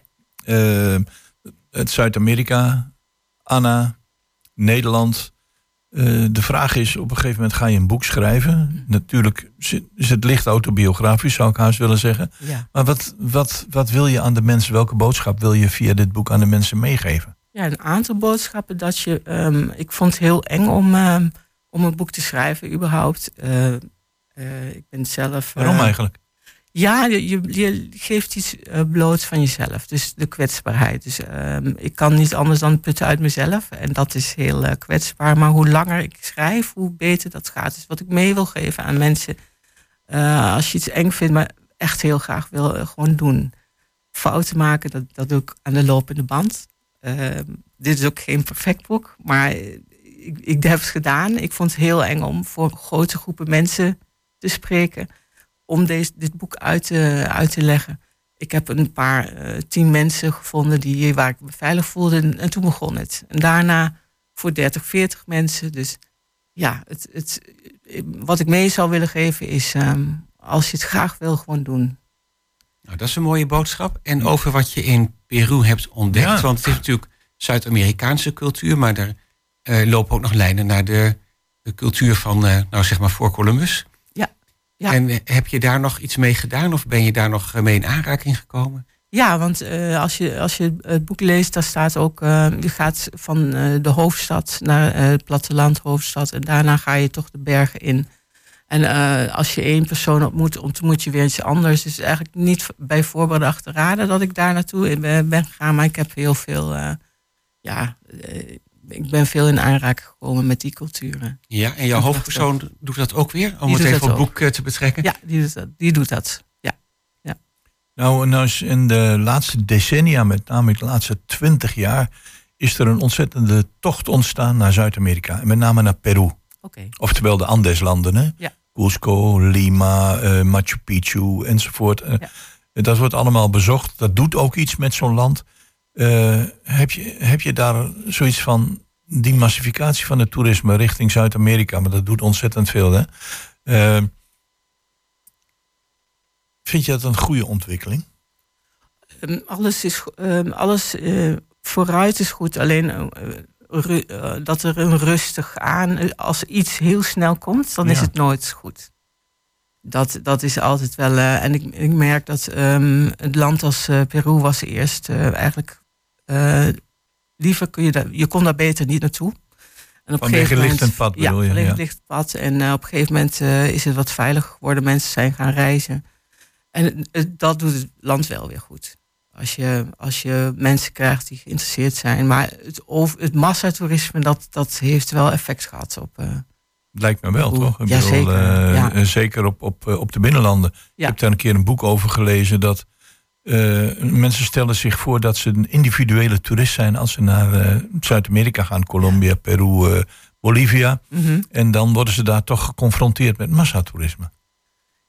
Het Zuid-Amerika, Anna, Nederland. Eh, de vraag is, op een gegeven moment ga je een boek schrijven. Natuurlijk zit- is het licht autobiografisch, zou ik haast willen zeggen. Ja. Maar wat, wat, wat wil je aan de mensen, welke boodschap wil je via dit boek aan de mensen meegeven? Ja, een aantal boodschappen dat je. ehm, ik vond het heel eng om, ehm, om een boek te schrijven, überhaupt. Eh, eh, ik ben zelf. Waarom eigenlijk? Ja, je, je, geeft iets eh, bloot van jezelf. Dus de kwetsbaarheid. Dus ehm, ik kan niet anders dan putten uit mezelf. En dat is heel eh, kwetsbaar. Maar hoe langer ik schrijf, hoe beter dat gaat. Dus wat ik mee wil geven aan mensen. eh, als je iets eng vindt, maar echt heel graag wil, gewoon doen. Fouten maken, dat, dat doe ik aan de lopende band. Ehm, dit is ook geen perfect boek, maar ik, ik heb het gedaan. Ik vond het heel eng om voor grote groepen mensen te spreken. Om deze, dit boek uit te, uit te leggen. Ik heb een paar, eh, tien mensen gevonden die, waar ik me veilig voelde. En, en toen begon het. En daarna voor 30, 40 mensen. Dus ja, het, het, wat ik mee zou willen geven is... ehm, als je het graag wil, gewoon doen. Nou, dat is een mooie boodschap. En over wat je in Peru hebt ontdekt. Ja. Want het is natuurlijk Zuid-Amerikaanse cultuur, maar er eh, lopen ook nog lijnen naar de, de cultuur van, eh, nou zeg maar, voor Columbus. Ja. En eh, heb je daar nog iets mee gedaan of ben je daar nog eh, mee in aanraking gekomen? Ja, want eh, als, je, als je het boek leest, daar staat ook... je gaat van de hoofdstad naar het platteland hoofdstad... en daarna ga je toch de bergen in. En als je één persoon ontmoet, ontmoet je weer iets anders. Dus eigenlijk niet bij voorbedacht te raden dat ik daar naartoe ben, ben gegaan. Maar ik heb heel veel... ja, ik ben veel in aanraking gekomen met die culturen. Ja, en jouw hoofdpersoon doet dat ook weer? Om Die het even op het boek eh, te betrekken? Ja, die doet dat. Die doet dat. Ja. Nou, nou is in de laatste decennia, met name de laatste twintig jaar, is er een ontzettende tocht ontstaan naar Zuid-Amerika. En met name naar Peru. Oké. Oftewel de Andeslanden. Hè? Ja. Cusco, Lima, eh, Machu Picchu enzovoort. Eh, Ja. Dat wordt allemaal bezocht. Dat doet ook iets met zo'n land. Eh, heb, je, heb je daar zoiets van die massificatie van het toerisme richting Zuid-Amerika? Maar dat doet ontzettend veel. Hè? Eh, vind je dat een goede ontwikkeling? Ehm, alles is, ehm, alles eh, vooruit is goed. Alleen ru- dat er een rustig aan, als iets heel snel komt, dan is het nooit goed. dat, dat is altijd wel. en ik, ik merk dat ehm, het land als Peru was eerst eigenlijk. Eh, liever kun je daar. Je kon daar beter niet naartoe. En op Vanwege lichtend pad ja, bedoel je, vanwege ja. lichtend pad. En eh, op een gegeven moment eh, is het wat veiliger geworden. Mensen zijn gaan reizen. En dat doet het land wel weer goed. Als je, als je mensen krijgt die geïnteresseerd zijn. Maar het, over, het massatoerisme, dat, dat heeft wel effect gehad op. Lijkt me wel, toch? Ik ja, bedoel, zeker, ja. zeker op, op, op de binnenlanden. Ik Ja. heb daar een keer een boek over gelezen dat eh, mensen stellen zich voor dat ze een individuele toerist zijn als ze naar eh, Zuid-Amerika gaan, Colombia, Peru, eh, Bolivia. mhm. En dan worden ze daar toch geconfronteerd met massatoerisme.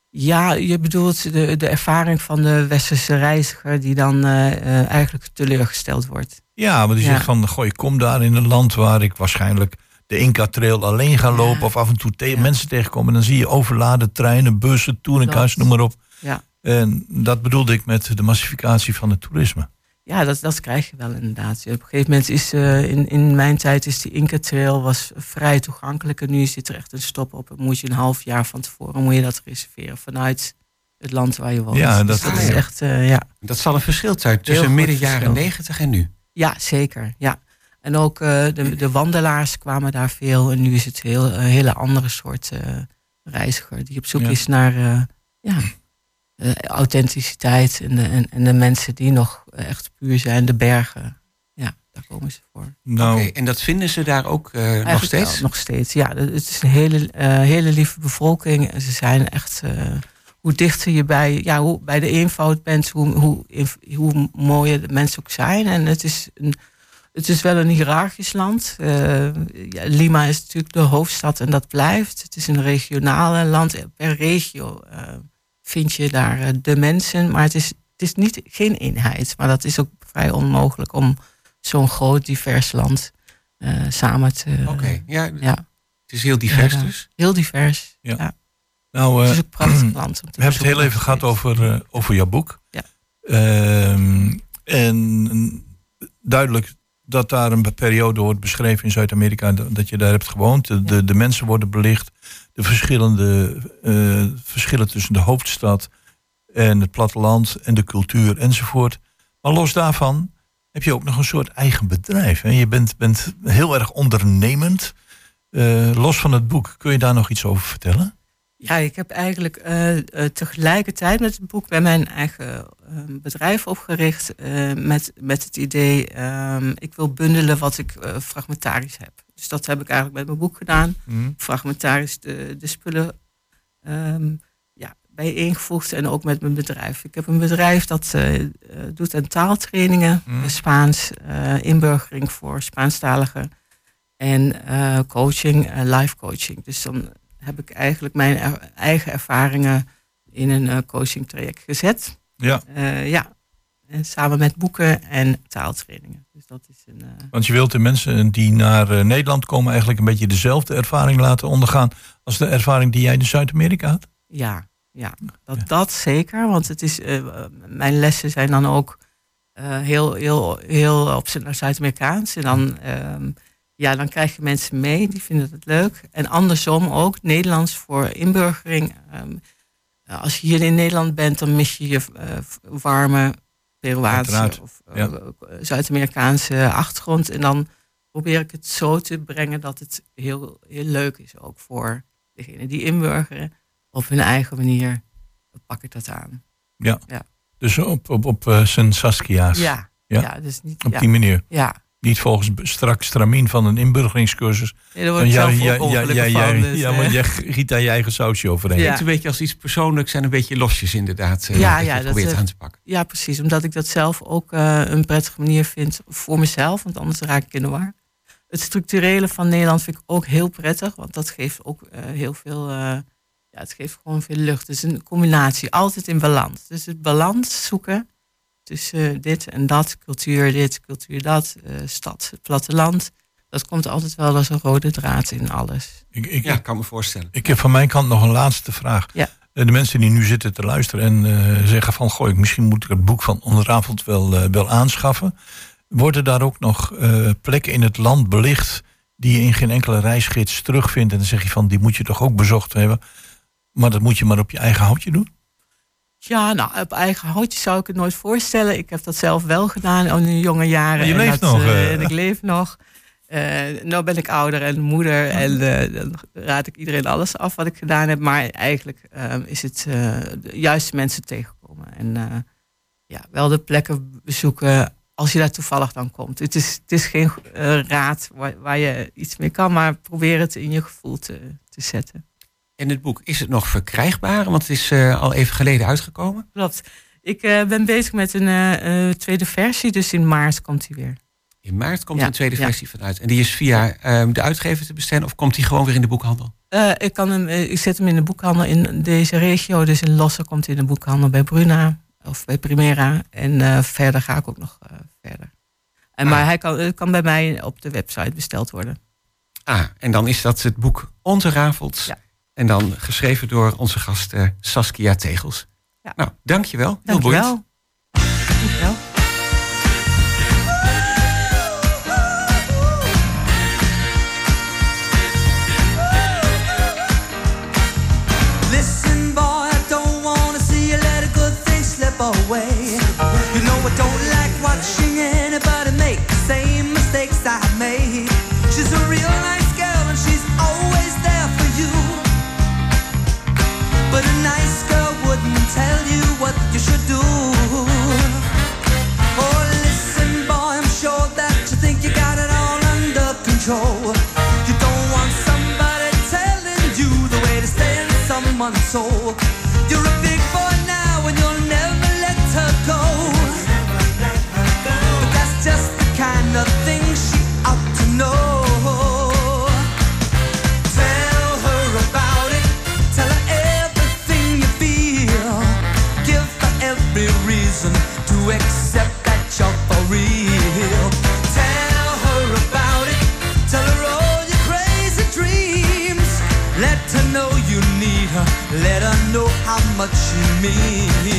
Ja, je bedoelt de, de ervaring van de westerse reiziger die dan eigenlijk teleurgesteld wordt. Ja, maar die Ja. zegt van, goh, ik kom daar in een land waar ik waarschijnlijk de Inca-trail alleen ga Ja. lopen of af en toe te- Ja. mensen tegenkom. En dan zie je overladen treinen, bussen, touringhuis, Klopt. noem maar op. Ja. En dat bedoelde ik met de massificatie van het toerisme. Ja, dat, dat krijg je wel inderdaad. Op een gegeven moment is eh, in, in mijn tijd is die Inca Trail was vrij toegankelijk. En nu zit er echt een stop op. En moet je een half jaar van tevoren moet je dat reserveren vanuit het land waar je woont. Ja, Dus dat- is ja. echt, eh, ja. Dat zal een verschil zijn tussen midden jaren. 90 en nu. Ja, zeker. Ja. En ook eh, de, de wandelaars kwamen daar veel. En nu is het heel, een hele andere soort eh, reiziger die op zoek Ja. is naar eh, ja, eh, authenticiteit. En de, en, en de mensen die nog echt puur zijn, de bergen. Ja, daar komen ze voor. Nou, Oké, en dat vinden ze daar ook eh, nog steeds? wel, nog steeds, ja. Het is een hele, eh, hele lieve bevolking. En ze zijn echt... eh, hoe dichter je bij, ja, hoe, bij de eenvoud bent, hoe, hoe, hoe mooier de mensen ook zijn. En het is, een, het is wel een hiërarchisch land. Eh, ja, Lima is natuurlijk de hoofdstad en dat blijft. Het is een regionale land. Per regio eh, vind je daar eh, de mensen. Maar het is, het is niet, geen eenheid. Maar dat is ook vrij onmogelijk om zo'n groot, divers land eh, samen te... Oké, ja, Ja, het is heel divers Ja. dus. heel divers. Ja. Ja. nou Het eh, is een prachtig [CLEARS THROAT] land. we hebben het heel even gehad over, eh, over jouw boek. Ja. Ehm, en duidelijk dat daar een periode wordt beschreven in Zuid-Amerika, dat je daar hebt gewoond. De, de, mensen worden belicht, de verschillende eh, verschillen tussen de hoofdstad en het platteland en de cultuur enzovoort. Maar los daarvan heb je ook nog een soort eigen bedrijf. Hè? Je bent, bent heel erg ondernemend. Eh, los van het boek, kun je daar nog iets over vertellen? Ja, ik heb eigenlijk eh, eh, tegelijkertijd met het boek bij mijn eigen eh, bedrijf opgericht. eh, met, met het idee, ehm, ik wil bundelen wat ik fragmentarisch heb. Dus dat heb ik eigenlijk met mijn boek gedaan. Fragmentarisch de, de spullen ehm ja, bijeengevoegd en ook met mijn bedrijf. Ik heb een bedrijf dat doet aan taaltrainingen, Mm. eh, Spaans, inburgering voor Spaanstaligen en coaching, live coaching. Dus dan heb ik eigenlijk mijn er- eigen ervaringen in een eh, coaching traject gezet. Ja, Eh, ja, en samen met boeken en taaltrainingen. Dus dat is een. eh, want je wilt de mensen die naar Nederland komen eigenlijk een beetje dezelfde ervaring laten ondergaan als de ervaring die jij in Zuid-Amerika had. Ja, ja, dat, dat zeker. Want het is, mijn lessen zijn dan ook heel, heel, heel op zijn Zuid-Amerikaans. En dan, ehm, ja, dan krijg je mensen mee, die vinden het leuk. En andersom ook, Nederlands voor inburgering. Ehm, als je hier in Nederland bent, dan mis je je eh, warme Peruaanse of eh, ja. Zuid-Amerikaanse achtergrond. En dan probeer ik het zo te brengen dat het heel, heel leuk is ook voor degene die inburgeren op hun eigen manier pak ik dat aan. Dus op, op, op eh, zijn Saskia's. Ja, Ja. ja. dus niet. Op ja, die manier. ja. Niet volgens strak stramien van een inburgeringscursus. Nee, daar word ik Ja, zelf ja, ook ja, ongelukkig ja, ja, van. dus, ja, eh, maar jij giet daar je eigen sausje overheen. Ja. Klinkt een beetje als iets persoonlijks en een beetje losjes inderdaad. eh, Ja, dat ja, je dat, probeert eh, aan te pakken. Ja, precies. Omdat ik dat zelf ook eh, een prettige manier vind voor mezelf. Want anders raak ik in de war. Het structurele van Nederland vind ik ook heel prettig. Want dat geeft ook eh, heel veel... eh, ja, het geeft gewoon veel lucht. Het is een combinatie. Altijd in balans. Dus het balans zoeken tussen eh, dit en dat. Cultuur dit, cultuur dat. eh, stad, het platteland. Dat komt altijd wel als een rode draad in alles. Ik, ik, Ja, ik kan me voorstellen. ik heb van mijn kant nog een laatste vraag. Ja. Eh, De mensen die nu zitten te luisteren en eh, zeggen van... goh, ik- misschien moet ik het boek van Onderavond wel, eh, wel aanschaffen. Worden daar ook nog eh, plekken in het land belicht... die je in geen enkele reisgids terugvindt? En dan zeg je van, die moet je toch ook bezocht hebben? Maar dat moet je maar op je eigen houtje doen. Ja, nou, op eigen houtje zou ik het nooit voorstellen. Ik heb dat zelf wel gedaan in de jonge jaren. Je en leeft dat, nog, eh, eh. en ik leef nog. Eh nou ben ik ouder en moeder. En dan raad ik iedereen alles af wat ik gedaan heb. Maar eigenlijk eh, is het de juiste mensen tegenkomen. En ja, wel de plekken bezoeken als je daar toevallig dan komt. Het is, het is geen raad waar, waar je iets mee kan. Maar probeer het in je gevoel te, te zetten. En het boek, is het nog verkrijgbaar? Want het is eh, al even geleden uitgekomen. Klopt. Ik eh, ben bezig met een eh, tweede versie. Dus in maart komt hij weer. In maart komt Ja, een tweede ja. versie vanuit. En die is via eh, de uitgever te bestellen of komt die gewoon weer in de boekhandel? Ik, kan hem, ik zet hem in de boekhandel in deze regio. Dus in Lossen komt hij in de boekhandel bij Bruna of bij Primera. En verder ga ik ook nog verder. En, Ah. Maar hij kan, kan bij mij op de website besteld worden. Ah, en dan is dat het boek Onterafeld. Ja. En dan geschreven door onze gast eh, Saskia Tegels. Ja. Nou, dankjewel. Heel. Dankjewel. Oh, listen, boy, I'm sure that you think you got it all under control. You don't want somebody telling you the way to stay in someone's soul. That you're for real. Tell her about it. Tell her all your crazy dreams. Let her know you need her. Let her know how much she means.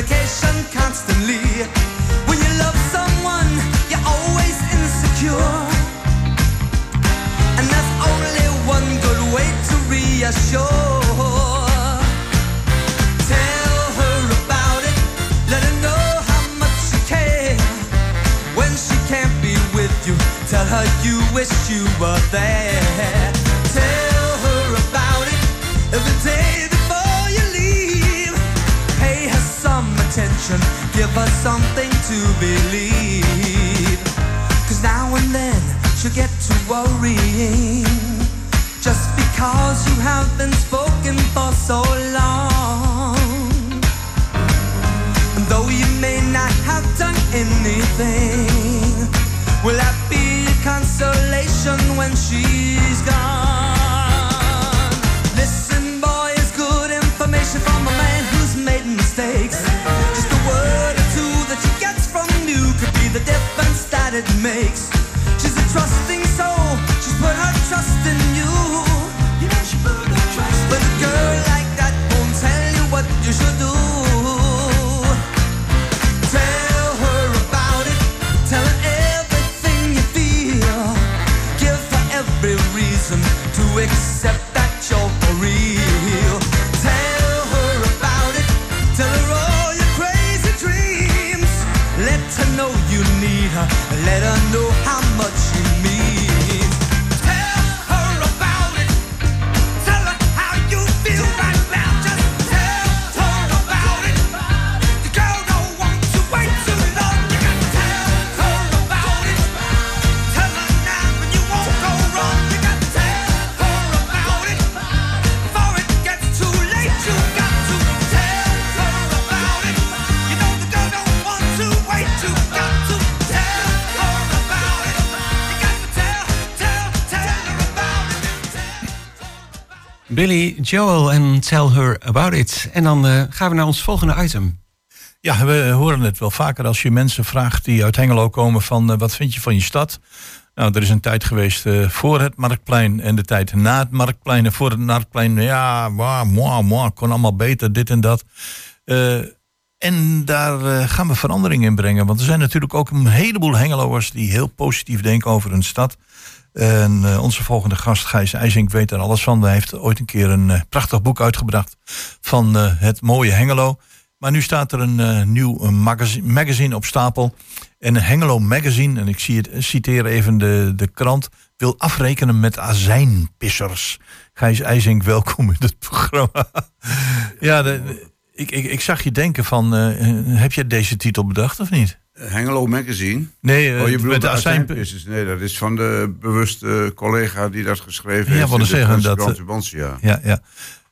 Communication constantly. When you love someone, you're always insecure. And there's only one good way to reassure. Tell her about it, let her know how much you care. When she can't be with you, tell her you wish you were there. Give something to believe. Cause now and then she'll get to worrying. Just because you have been spoken for so long. And though you may not have done anything, will that be a consolation when she's gone? The difference that it makes. She's a trusting soul, she's put her trust in you. Know she put her trust But a girl like Billy Joel en Tell Her About It. En dan eh, gaan we naar ons volgende item. Ja, we horen het wel vaker als je mensen vraagt die uit Hengelo komen van eh, wat vind je van je stad? Nou, er is een tijd geweest eh, voor het Marktplein en de tijd na het Marktplein. En voor het Marktplein, ja, moi, moi, moi, kon allemaal beter, dit en dat. En daar gaan we verandering in brengen. Want er zijn natuurlijk ook een heleboel Hengeloers die heel positief denken over hun stad. En eh, onze volgende gast, Gijs IJzink, weet er alles van. Hij heeft ooit een keer een eh, prachtig boek uitgebracht van eh, het mooie Hengelo. Maar nu staat er een nieuw magazine, op stapel. En Hengelo Magazine, en ik zie het, citeer even de, de krant, wil afrekenen met azijnpissers. Gijs IJzink, welkom in het programma. [LAUGHS] ja, ik, ik, ik zag je denken van, heb je deze titel bedacht of niet? Hengelo Magazine. Nee, eh, oh, je bedoelt de azijn... azijnpissers. Nee, dat is van de bewuste collega die dat geschreven Ja, heeft. net de zeggen, dat, Tubantia. Ja, ja.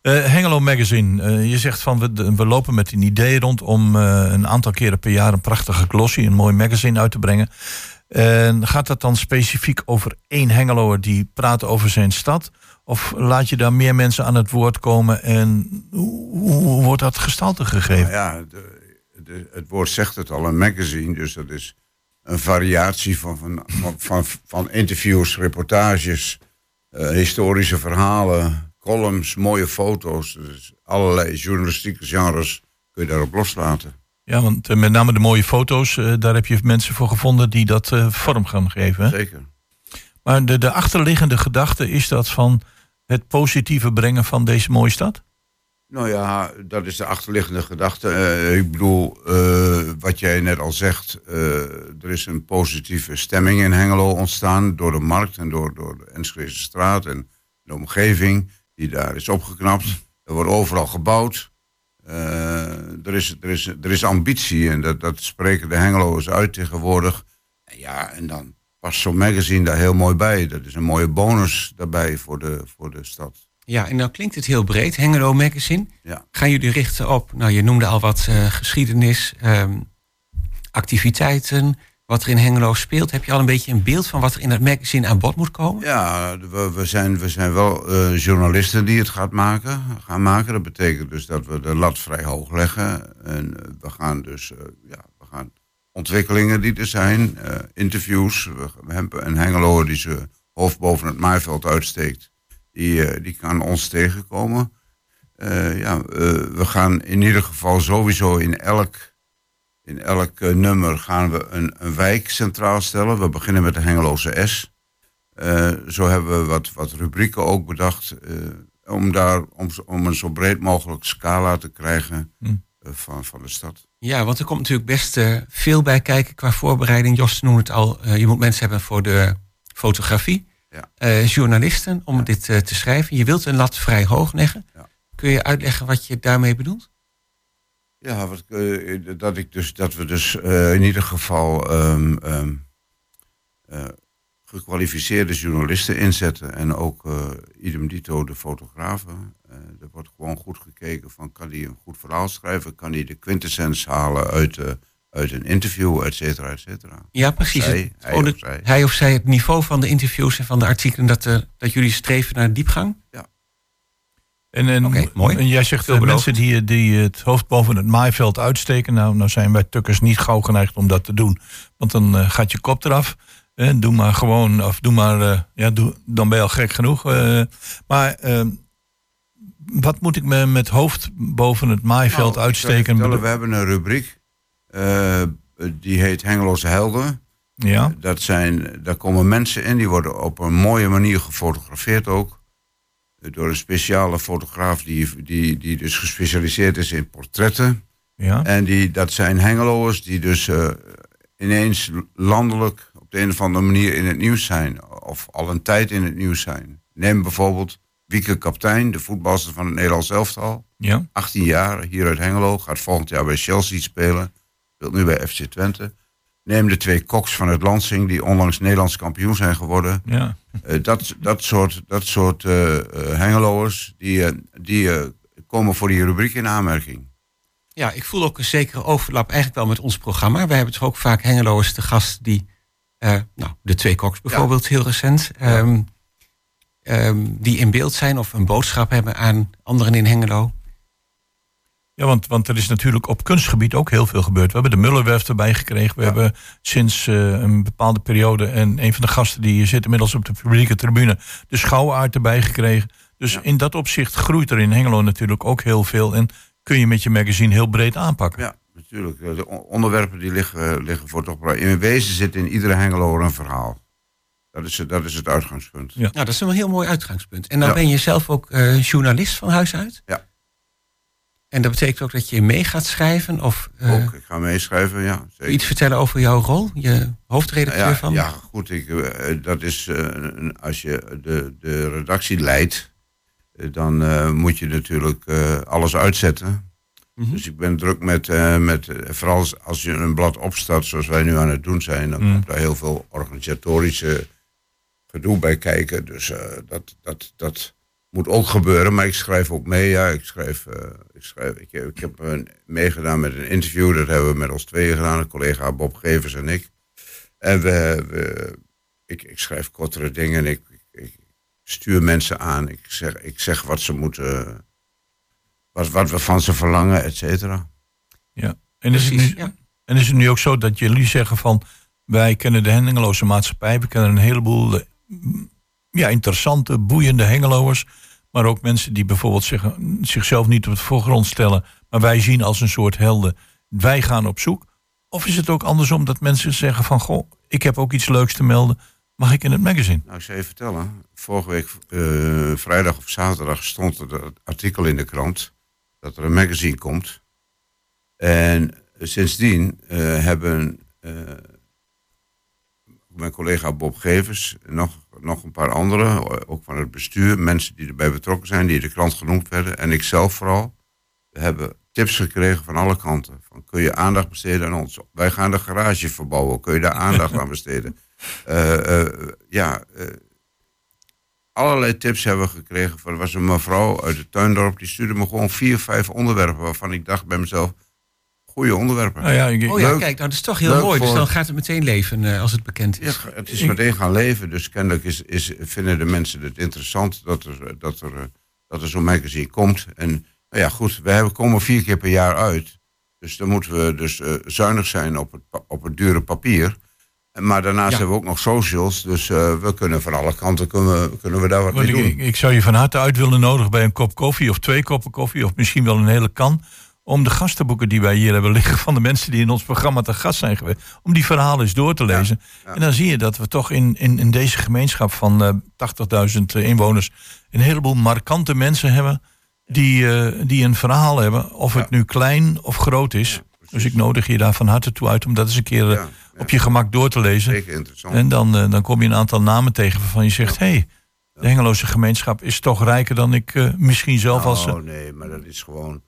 Eh, Hengelo Magazine, eh, je zegt van we, we lopen met een idee rond om eh, een aantal keren per jaar een prachtige glossy, een mooi magazine uit te brengen. En gaat dat dan specifiek over één Hengeloer die praat over zijn stad? Of laat je daar meer mensen aan het woord komen en hoe, hoe wordt dat gestalte gegeven? Nou ja, de, de- het woord zegt het al, een magazine. Dus dat is een variatie van, van, van, van, interviews, reportages, eh, historische verhalen, columns, mooie foto's. Dus allerlei journalistieke genres kun je daarop loslaten. Ja, want eh, met name de mooie foto's, eh, daar heb je mensen voor gevonden die dat vorm gaan geven. Hè? Zeker. Maar de, de achterliggende gedachte is dat van het positieve brengen van deze mooie stad? Nou ja, dat is de achterliggende gedachte. Eh, ik bedoel, eh, wat jij net al zegt, eh, er is een positieve stemming in Hengelo ontstaan door de markt en door, door de Enschede straat en de omgeving die daar is opgeknapt. Er wordt overal gebouwd. Er, is, er, is, er is ambitie en dat, dat spreken de Hengeloers uit tegenwoordig. En ja, en dan past zo'n magazine daar heel mooi bij. Dat is een mooie bonus daarbij voor de, voor de stad. Ja, en nou klinkt het heel breed, Hengelo Magazine. Ja. Gaan jullie richten op, nou je noemde al wat eh, geschiedenis, ehm, activiteiten, wat er in Hengelo speelt. Heb je al een beetje een beeld van wat er in dat magazine aan bod moet komen? Ja, we, we, zijn, we zijn wel eh, journalisten die het gaat maken, gaan maken. Dat betekent dus dat we de lat vrij hoog leggen. En eh, we gaan dus ja, we gaan ontwikkelingen die er zijn, interviews. We, we hebben een Hengeloer die zijn hoofd boven het maaiveld uitsteekt. Die, eh, die kan ons tegenkomen. Eh, ja, eh, we gaan in ieder geval sowieso in elk, in elk nummer gaan we een, een wijk centraal stellen. We beginnen met de Hengeloze S. Eh, zo hebben we wat, wat rubrieken ook bedacht. eh, om, daar, om, om een zo breed mogelijk scala te krijgen Hm. eh, van, van de stad. Ja, want er komt natuurlijk best veel bij kijken qua voorbereiding. Jos noemde het al, eh, je moet mensen hebben voor de fotografie. Ja. Eh, journalisten om dit eh, te schrijven. Je wilt een lat vrij hoog leggen. Kun je uitleggen wat je daarmee bedoelt? Ja, wat, eh, dat, ik dus, dat we dus in ieder geval ehm, ehm, eh, gekwalificeerde journalisten inzetten. En ook eh idem dito de fotografen. Er wordt gewoon goed gekeken van kan die een goed verhaal schrijven? Kan die de quintessens halen uit, eh, uit een interview, et cetera, et cetera. Ja, precies. Zij, hij oh, de- of zij. hij of zij, het niveau van de interviews en van de artikelen, dat, eh, dat jullie streven naar diepgang. En, en, Oké, mooi. en jij zegt eh, Veelbelovend. mensen die, die het hoofd boven het maaiveld uitsteken. Nou, nou zijn wij tukkers niet gauw geneigd om dat te doen. Want dan eh, gaat je kop eraf. Eh, doe maar gewoon, of doe maar, eh, ja, doe, dan ben je al gek genoeg. Eh, maar eh, wat moet ik me met hoofd boven het maaiveld Nou, uitsteken? vertellen, we hebben een rubriek. Eh, die heet Hengeloze Helden. Ja, Dat zijn, daar komen mensen in, die worden op een mooie manier gefotografeerd ook. Door een speciale fotograaf die, die, die dus gespecialiseerd is in portretten. ja. En die, dat zijn hengeloers die dus eh, ineens landelijk op de een of andere manier in het nieuws zijn. Of al een tijd in het nieuws zijn. Neem bijvoorbeeld Wieke Kaptein, de voetbalster van het Nederlands elftal. ja. 18 jaar, hier uit Hengelo. Gaat volgend jaar bij Chelsea spelen. Speelt nu bij FC Twente. Neem de twee koks van het Lansing, die onlangs Nederlands kampioen zijn geworden. ja. Eh, dat, dat soort, dat soort eh, eh, Hengeloers, die, die eh, komen voor die rubriek in aanmerking. Ja, ik voel ook een zekere overlap eigenlijk wel met ons programma. Wij hebben toch ook vaak Hengeloers te gast die, eh, nou, de twee koks bijvoorbeeld, heel recent, ehm, ehm, die in beeld zijn of een boodschap hebben aan anderen in Hengelo. Ja, want, want er is natuurlijk op kunstgebied ook heel veel gebeurd. We hebben de Mullerwerf erbij gekregen. We Ja. hebben sinds eh, een bepaalde periode... en een van de gasten die zit inmiddels op de publieke tribune... de schouwaard erbij gekregen. Dus Ja. in dat opzicht groeit er in Hengelo natuurlijk ook heel veel... en kun je met je magazine heel breed aanpakken. Ja, natuurlijk. De on- onderwerpen die liggen, liggen voor toch. In wezen zit in iedere Hengelo een verhaal. Dat is, het- dat is het uitgangspunt. Ja. Nou, dat is een heel mooi uitgangspunt. En dan Ja. ben je zelf ook eh, journalist van huis uit? Ja. En dat betekent ook dat je mee gaat schrijven? Of eh, Ook, ik ga meeschrijven, ja. Zeker. iets vertellen over jouw rol? Je hoofdredacteur ja, van? ja, goed. Ik, eh, dat is, eh, als je de, de redactie leidt, dan moet je natuurlijk alles uitzetten. Mhm. Dus ik ben druk met, met vooral als, je een blad opstart, zoals wij nu aan het doen zijn, dan Mm. komt daar heel veel organisatorische gedoe bij kijken. Dus dat, dat, dat moet ook gebeuren. Maar ik schrijf ook mee. Ja, ik schrijf, eh, ik, schrijf ik, ik heb eh, meegedaan met een interview. Dat hebben we met ons tweeën gedaan, een collega Bob Gevers en ik. En we, we, ik, ik schrijf kortere dingen. Ik, ik, stuur mensen aan. Ik zeg, ik zeg wat ze moeten. Wat, wat we van ze verlangen, et cetera. Ja. En, is het Precies, nu, ja. en is het nu ook zo dat jullie zeggen van... wij kennen de Hengeloze maatschappij... we kennen een heleboel ja, interessante, boeiende Hengeloers... maar ook mensen die bijvoorbeeld zich, zichzelf niet op de voorgrond stellen... maar wij zien als een soort helden. Wij gaan op zoek. Of is het ook andersom dat mensen zeggen van... goh, ik heb ook iets leuks te melden. Mag ik in het magazine? Nou, ik zal je vertellen. Vorige week, eh, vrijdag of zaterdag, stond er dat artikel in de krant. dat er een magazine komt. En sindsdien eh, hebben eh, mijn collega Bob Gevers. nog, nog een paar anderen, ook van het bestuur. mensen die erbij betrokken zijn, die in de krant genoemd werden. en ik zelf vooral. We hebben tips gekregen van alle kanten. Van, kun je aandacht besteden aan ons? Wij gaan de garage verbouwen. Kun je daar aandacht aan besteden? [LAUGHS] Eh, eh, ja, eh, allerlei tips hebben we gekregen. Er was een mevrouw uit het tuindorp, die stuurde me gewoon vier, vijf onderwerpen waarvan ik dacht bij mezelf, goede onderwerpen. Nou ja, ik, Oh ja, Leuk. kijk, nou, dat is toch heel Leuk mooi. Dus dan gaat het meteen leven eh, als het bekend Ja, is. het is meteen gaan leven, dus kennelijk is, is, vinden de mensen het interessant dat er, dat er, eh, dat er zo'n magazine komt. En nou ja, goed, we komen vier keer per jaar uit. Dus dan moeten we dus eh, zuinig zijn op het, op het dure papier. En- Maar daarnaast Ja. hebben we ook nog socials, dus eh, we kunnen van alle kanten kunnen, we- kunnen we daar wat Want mee ik, doen. ik, ik zou je van harte uit willen nodigen bij een kop koffie of twee koppen koffie of misschien wel een hele kan. Om de gastenboeken die wij hier hebben liggen van de mensen die in ons programma te gast zijn geweest. Om die verhalen eens door te lezen. ja. En dan zie je dat we toch in, in, in deze gemeenschap van eh 80.000 inwoners een heleboel markante mensen hebben. Die, eh, die een verhaal hebben, of het nu klein of groot is. Dus ik nodig je daar van harte toe uit om dat eens een keer eh, op je gemak door te lezen. Zeker interessant. En dan, eh, dan kom je een aantal namen tegen waarvan je zegt: hé, hey, de Hengeloze gemeenschap is toch rijker dan ik eh, misschien zelf als. Oh nee, maar dat is gewoon.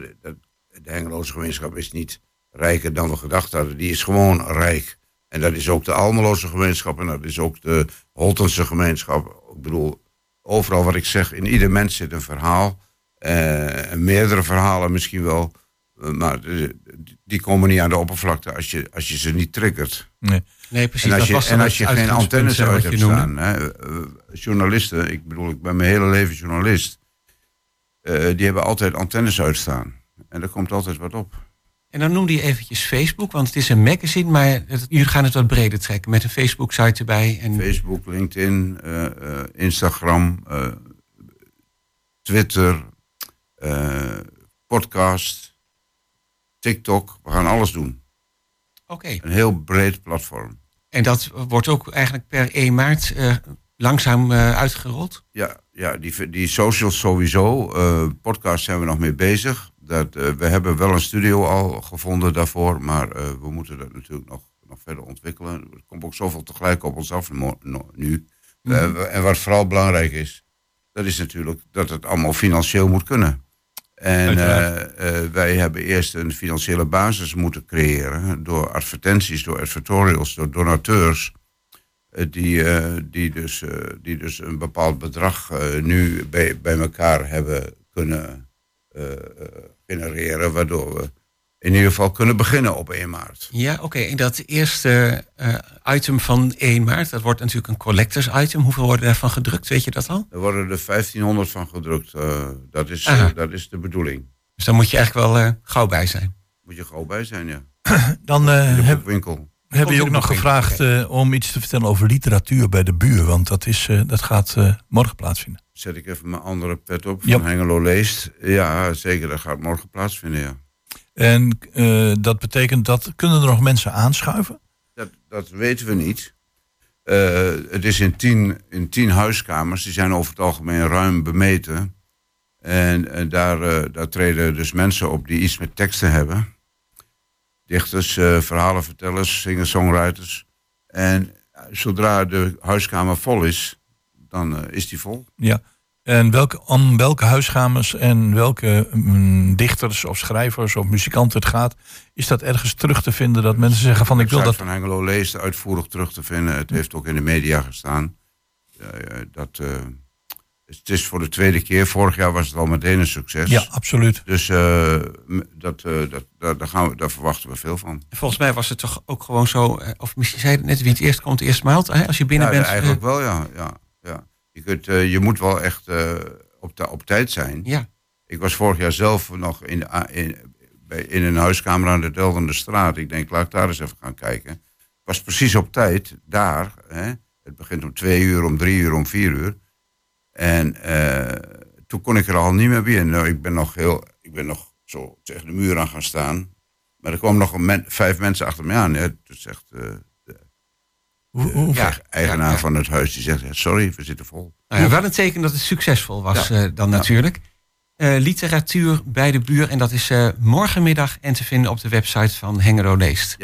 Dat- De Hengeloze gemeenschap is niet rijker dan we gedacht hadden. Die is gewoon rijk. En dat is ook de Almeloze gemeenschap en dat is ook de Holtense gemeenschap. Ik bedoel, overal wat ik zeg, in ieder mens zit een verhaal. en meerdere verhalen misschien wel. Eh, maar de- die komen niet aan de oppervlakte als je, als je ze niet triggert. nee. Nee, precies. En als dat je, en als je geen antennes uit hebt staan. Hè, eh, journalisten, ik bedoel, ik ben mijn hele leven journalist. Eh, die hebben altijd antennes uitstaan. En er komt altijd wat op. En dan noemde je eventjes Facebook, want het is een magazine, maar het- jullie gaan het wat breder trekken met een Facebook-site erbij. En Facebook, LinkedIn, eh, eh, Instagram, Twitter, podcast, TikTok. We gaan alles doen. Oké, Een heel breed platform. en dat wordt ook eigenlijk per 1 maart langzaam eh, uitgerold. Ja, ja die, die socials sowieso. Eh podcast zijn we nog mee bezig. Dat, eh, we hebben wel een studio al gevonden daarvoor, maar we moeten dat natuurlijk nog, nog verder ontwikkelen. Er komt ook zoveel tegelijk op ons af nu. Eh, en wat vooral belangrijk is, dat is natuurlijk dat het allemaal financieel moet kunnen. En wij hebben eerst een financiële basis moeten creëren door advertenties, door advertorials, door donateurs. Eh, die, eh, die, dus, eh, die dus een bepaald bedrag nu bij, bij elkaar hebben kunnen genereren, waardoor we in ieder geval kunnen beginnen op 1 maart. Ja, oké. En dat eerste item van 1 maart, dat wordt natuurlijk een collectors item. Hoeveel worden daarvan gedrukt, weet je dat al? Er worden er 1500 van gedrukt. dat, is, eh, dat is de bedoeling. Dus daar moet je eigenlijk wel gauw bij zijn. Moet je gauw bij zijn, ja. [CLEARS THROAT] Dan In de heb, hebben je ook nog gevraagd eh, om iets te vertellen over literatuur bij de buur. Want dat, is, eh, dat gaat eh, morgen plaatsvinden. Zet ik even mijn andere pet op van Hengelo Leest. Ja, zeker. Dat gaat morgen plaatsvinden, ja. En eh, dat betekent dat kunnen er nog mensen aanschuiven? Dat, dat weten we niet. Eh, het is in tien, in tien huiskamers. Die zijn over het algemeen ruim bemeten. En, eh, daar, eh, daar treden dus mensen op die iets met teksten hebben. Dichters, eh, verhalenvertellers, singer-songwriters. En eh, zodra de huiskamer vol is, dan eh, is die vol. Ja. En welke, om welke huiskamers en welke mm, dichters of schrijvers of muzikanten het gaat, is dat ergens terug te vinden dat mensen zeggen van ik wil dat. van Hengelo leest uitvoerig terug te vinden. Het heeft ook in de media gestaan. Dat, het is voor de tweede keer. Vorig jaar was het al meteen een succes. Ja, absoluut. Dus eh, dat, eh, dat, daar, daar, gaan we, daar verwachten we veel van. En volgens mij was het toch ook gewoon zo, eh, of misschien zei je het net, wie het eerst komt, eerst maalt. Hè? Als je binnen ja, bent. eigenlijk wel, ja. ja, ja. Je, kunt, je moet wel echt op, ta- op tijd zijn. ja. Ik was vorig jaar zelf nog in, in, in een huiskamer aan de Deldende straat. Ik denk, laat ik daar eens even gaan kijken. Ik was precies op tijd, daar. Hè. Het begint om twee uur, om drie uur, om vier uur. En eh, toen kon ik er al niet meer binnen. Nou, ik ben nog heel, ik ben nog zo tegen de muur aan gaan staan. Maar er kwamen nog een men- vijf mensen achter me aan. Hè. Dat zegt eh, de Hoe, hoe- Ja, eigenaar ja, ja. van het huis. Die zegt, ja, sorry, we zitten vol. Nou ja, wel een teken dat het succesvol was Ja. eh, dan Ja. natuurlijk. Eh, literatuur bij de buur. En dat is eh, morgenmiddag en te vinden op de website van Hengelo Leest.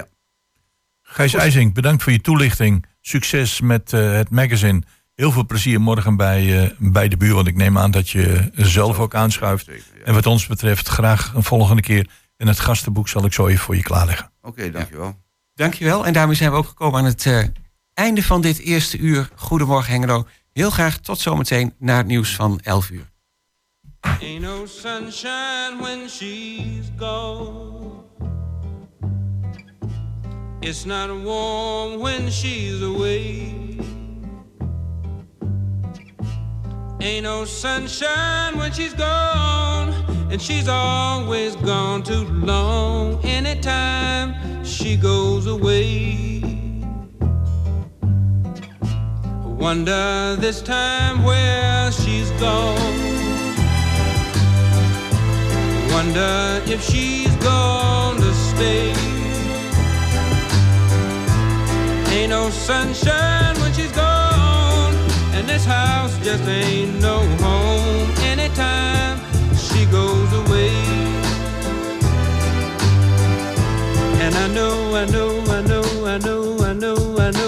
Gijs IJzing, bedankt voor je toelichting. Succes met eh, het magazine. Heel veel plezier morgen bij, eh, bij de buur. Want ik neem aan dat je zelf ook aanschuift. Zeker, ja. En wat ons betreft graag een volgende keer. En het gastenboek zal ik zo even voor je klaarleggen. Oké, dankjewel. Dankjewel. En daarmee zijn we ook gekomen aan het eh, einde van dit eerste uur. Goedemorgen Hengelo. Heel graag tot zometeen naar het nieuws van 11 uur. Ain't no sunshine when she's gone. It's not warm when she's away. Ain't no sunshine when she's gone, and she's always gone too long. Anytime she goes away. Wonder this time where she's gone. Wonder if she's gonna stay. Ain't no sunshine when she's gone, this house just ain't no home anytime she goes away. And I know, I know, I know, I know, I know, I know,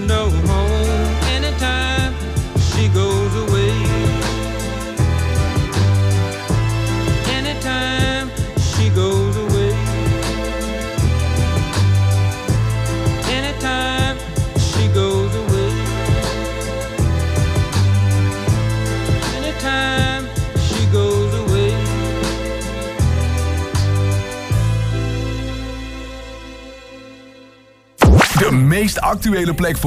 actuele plek voor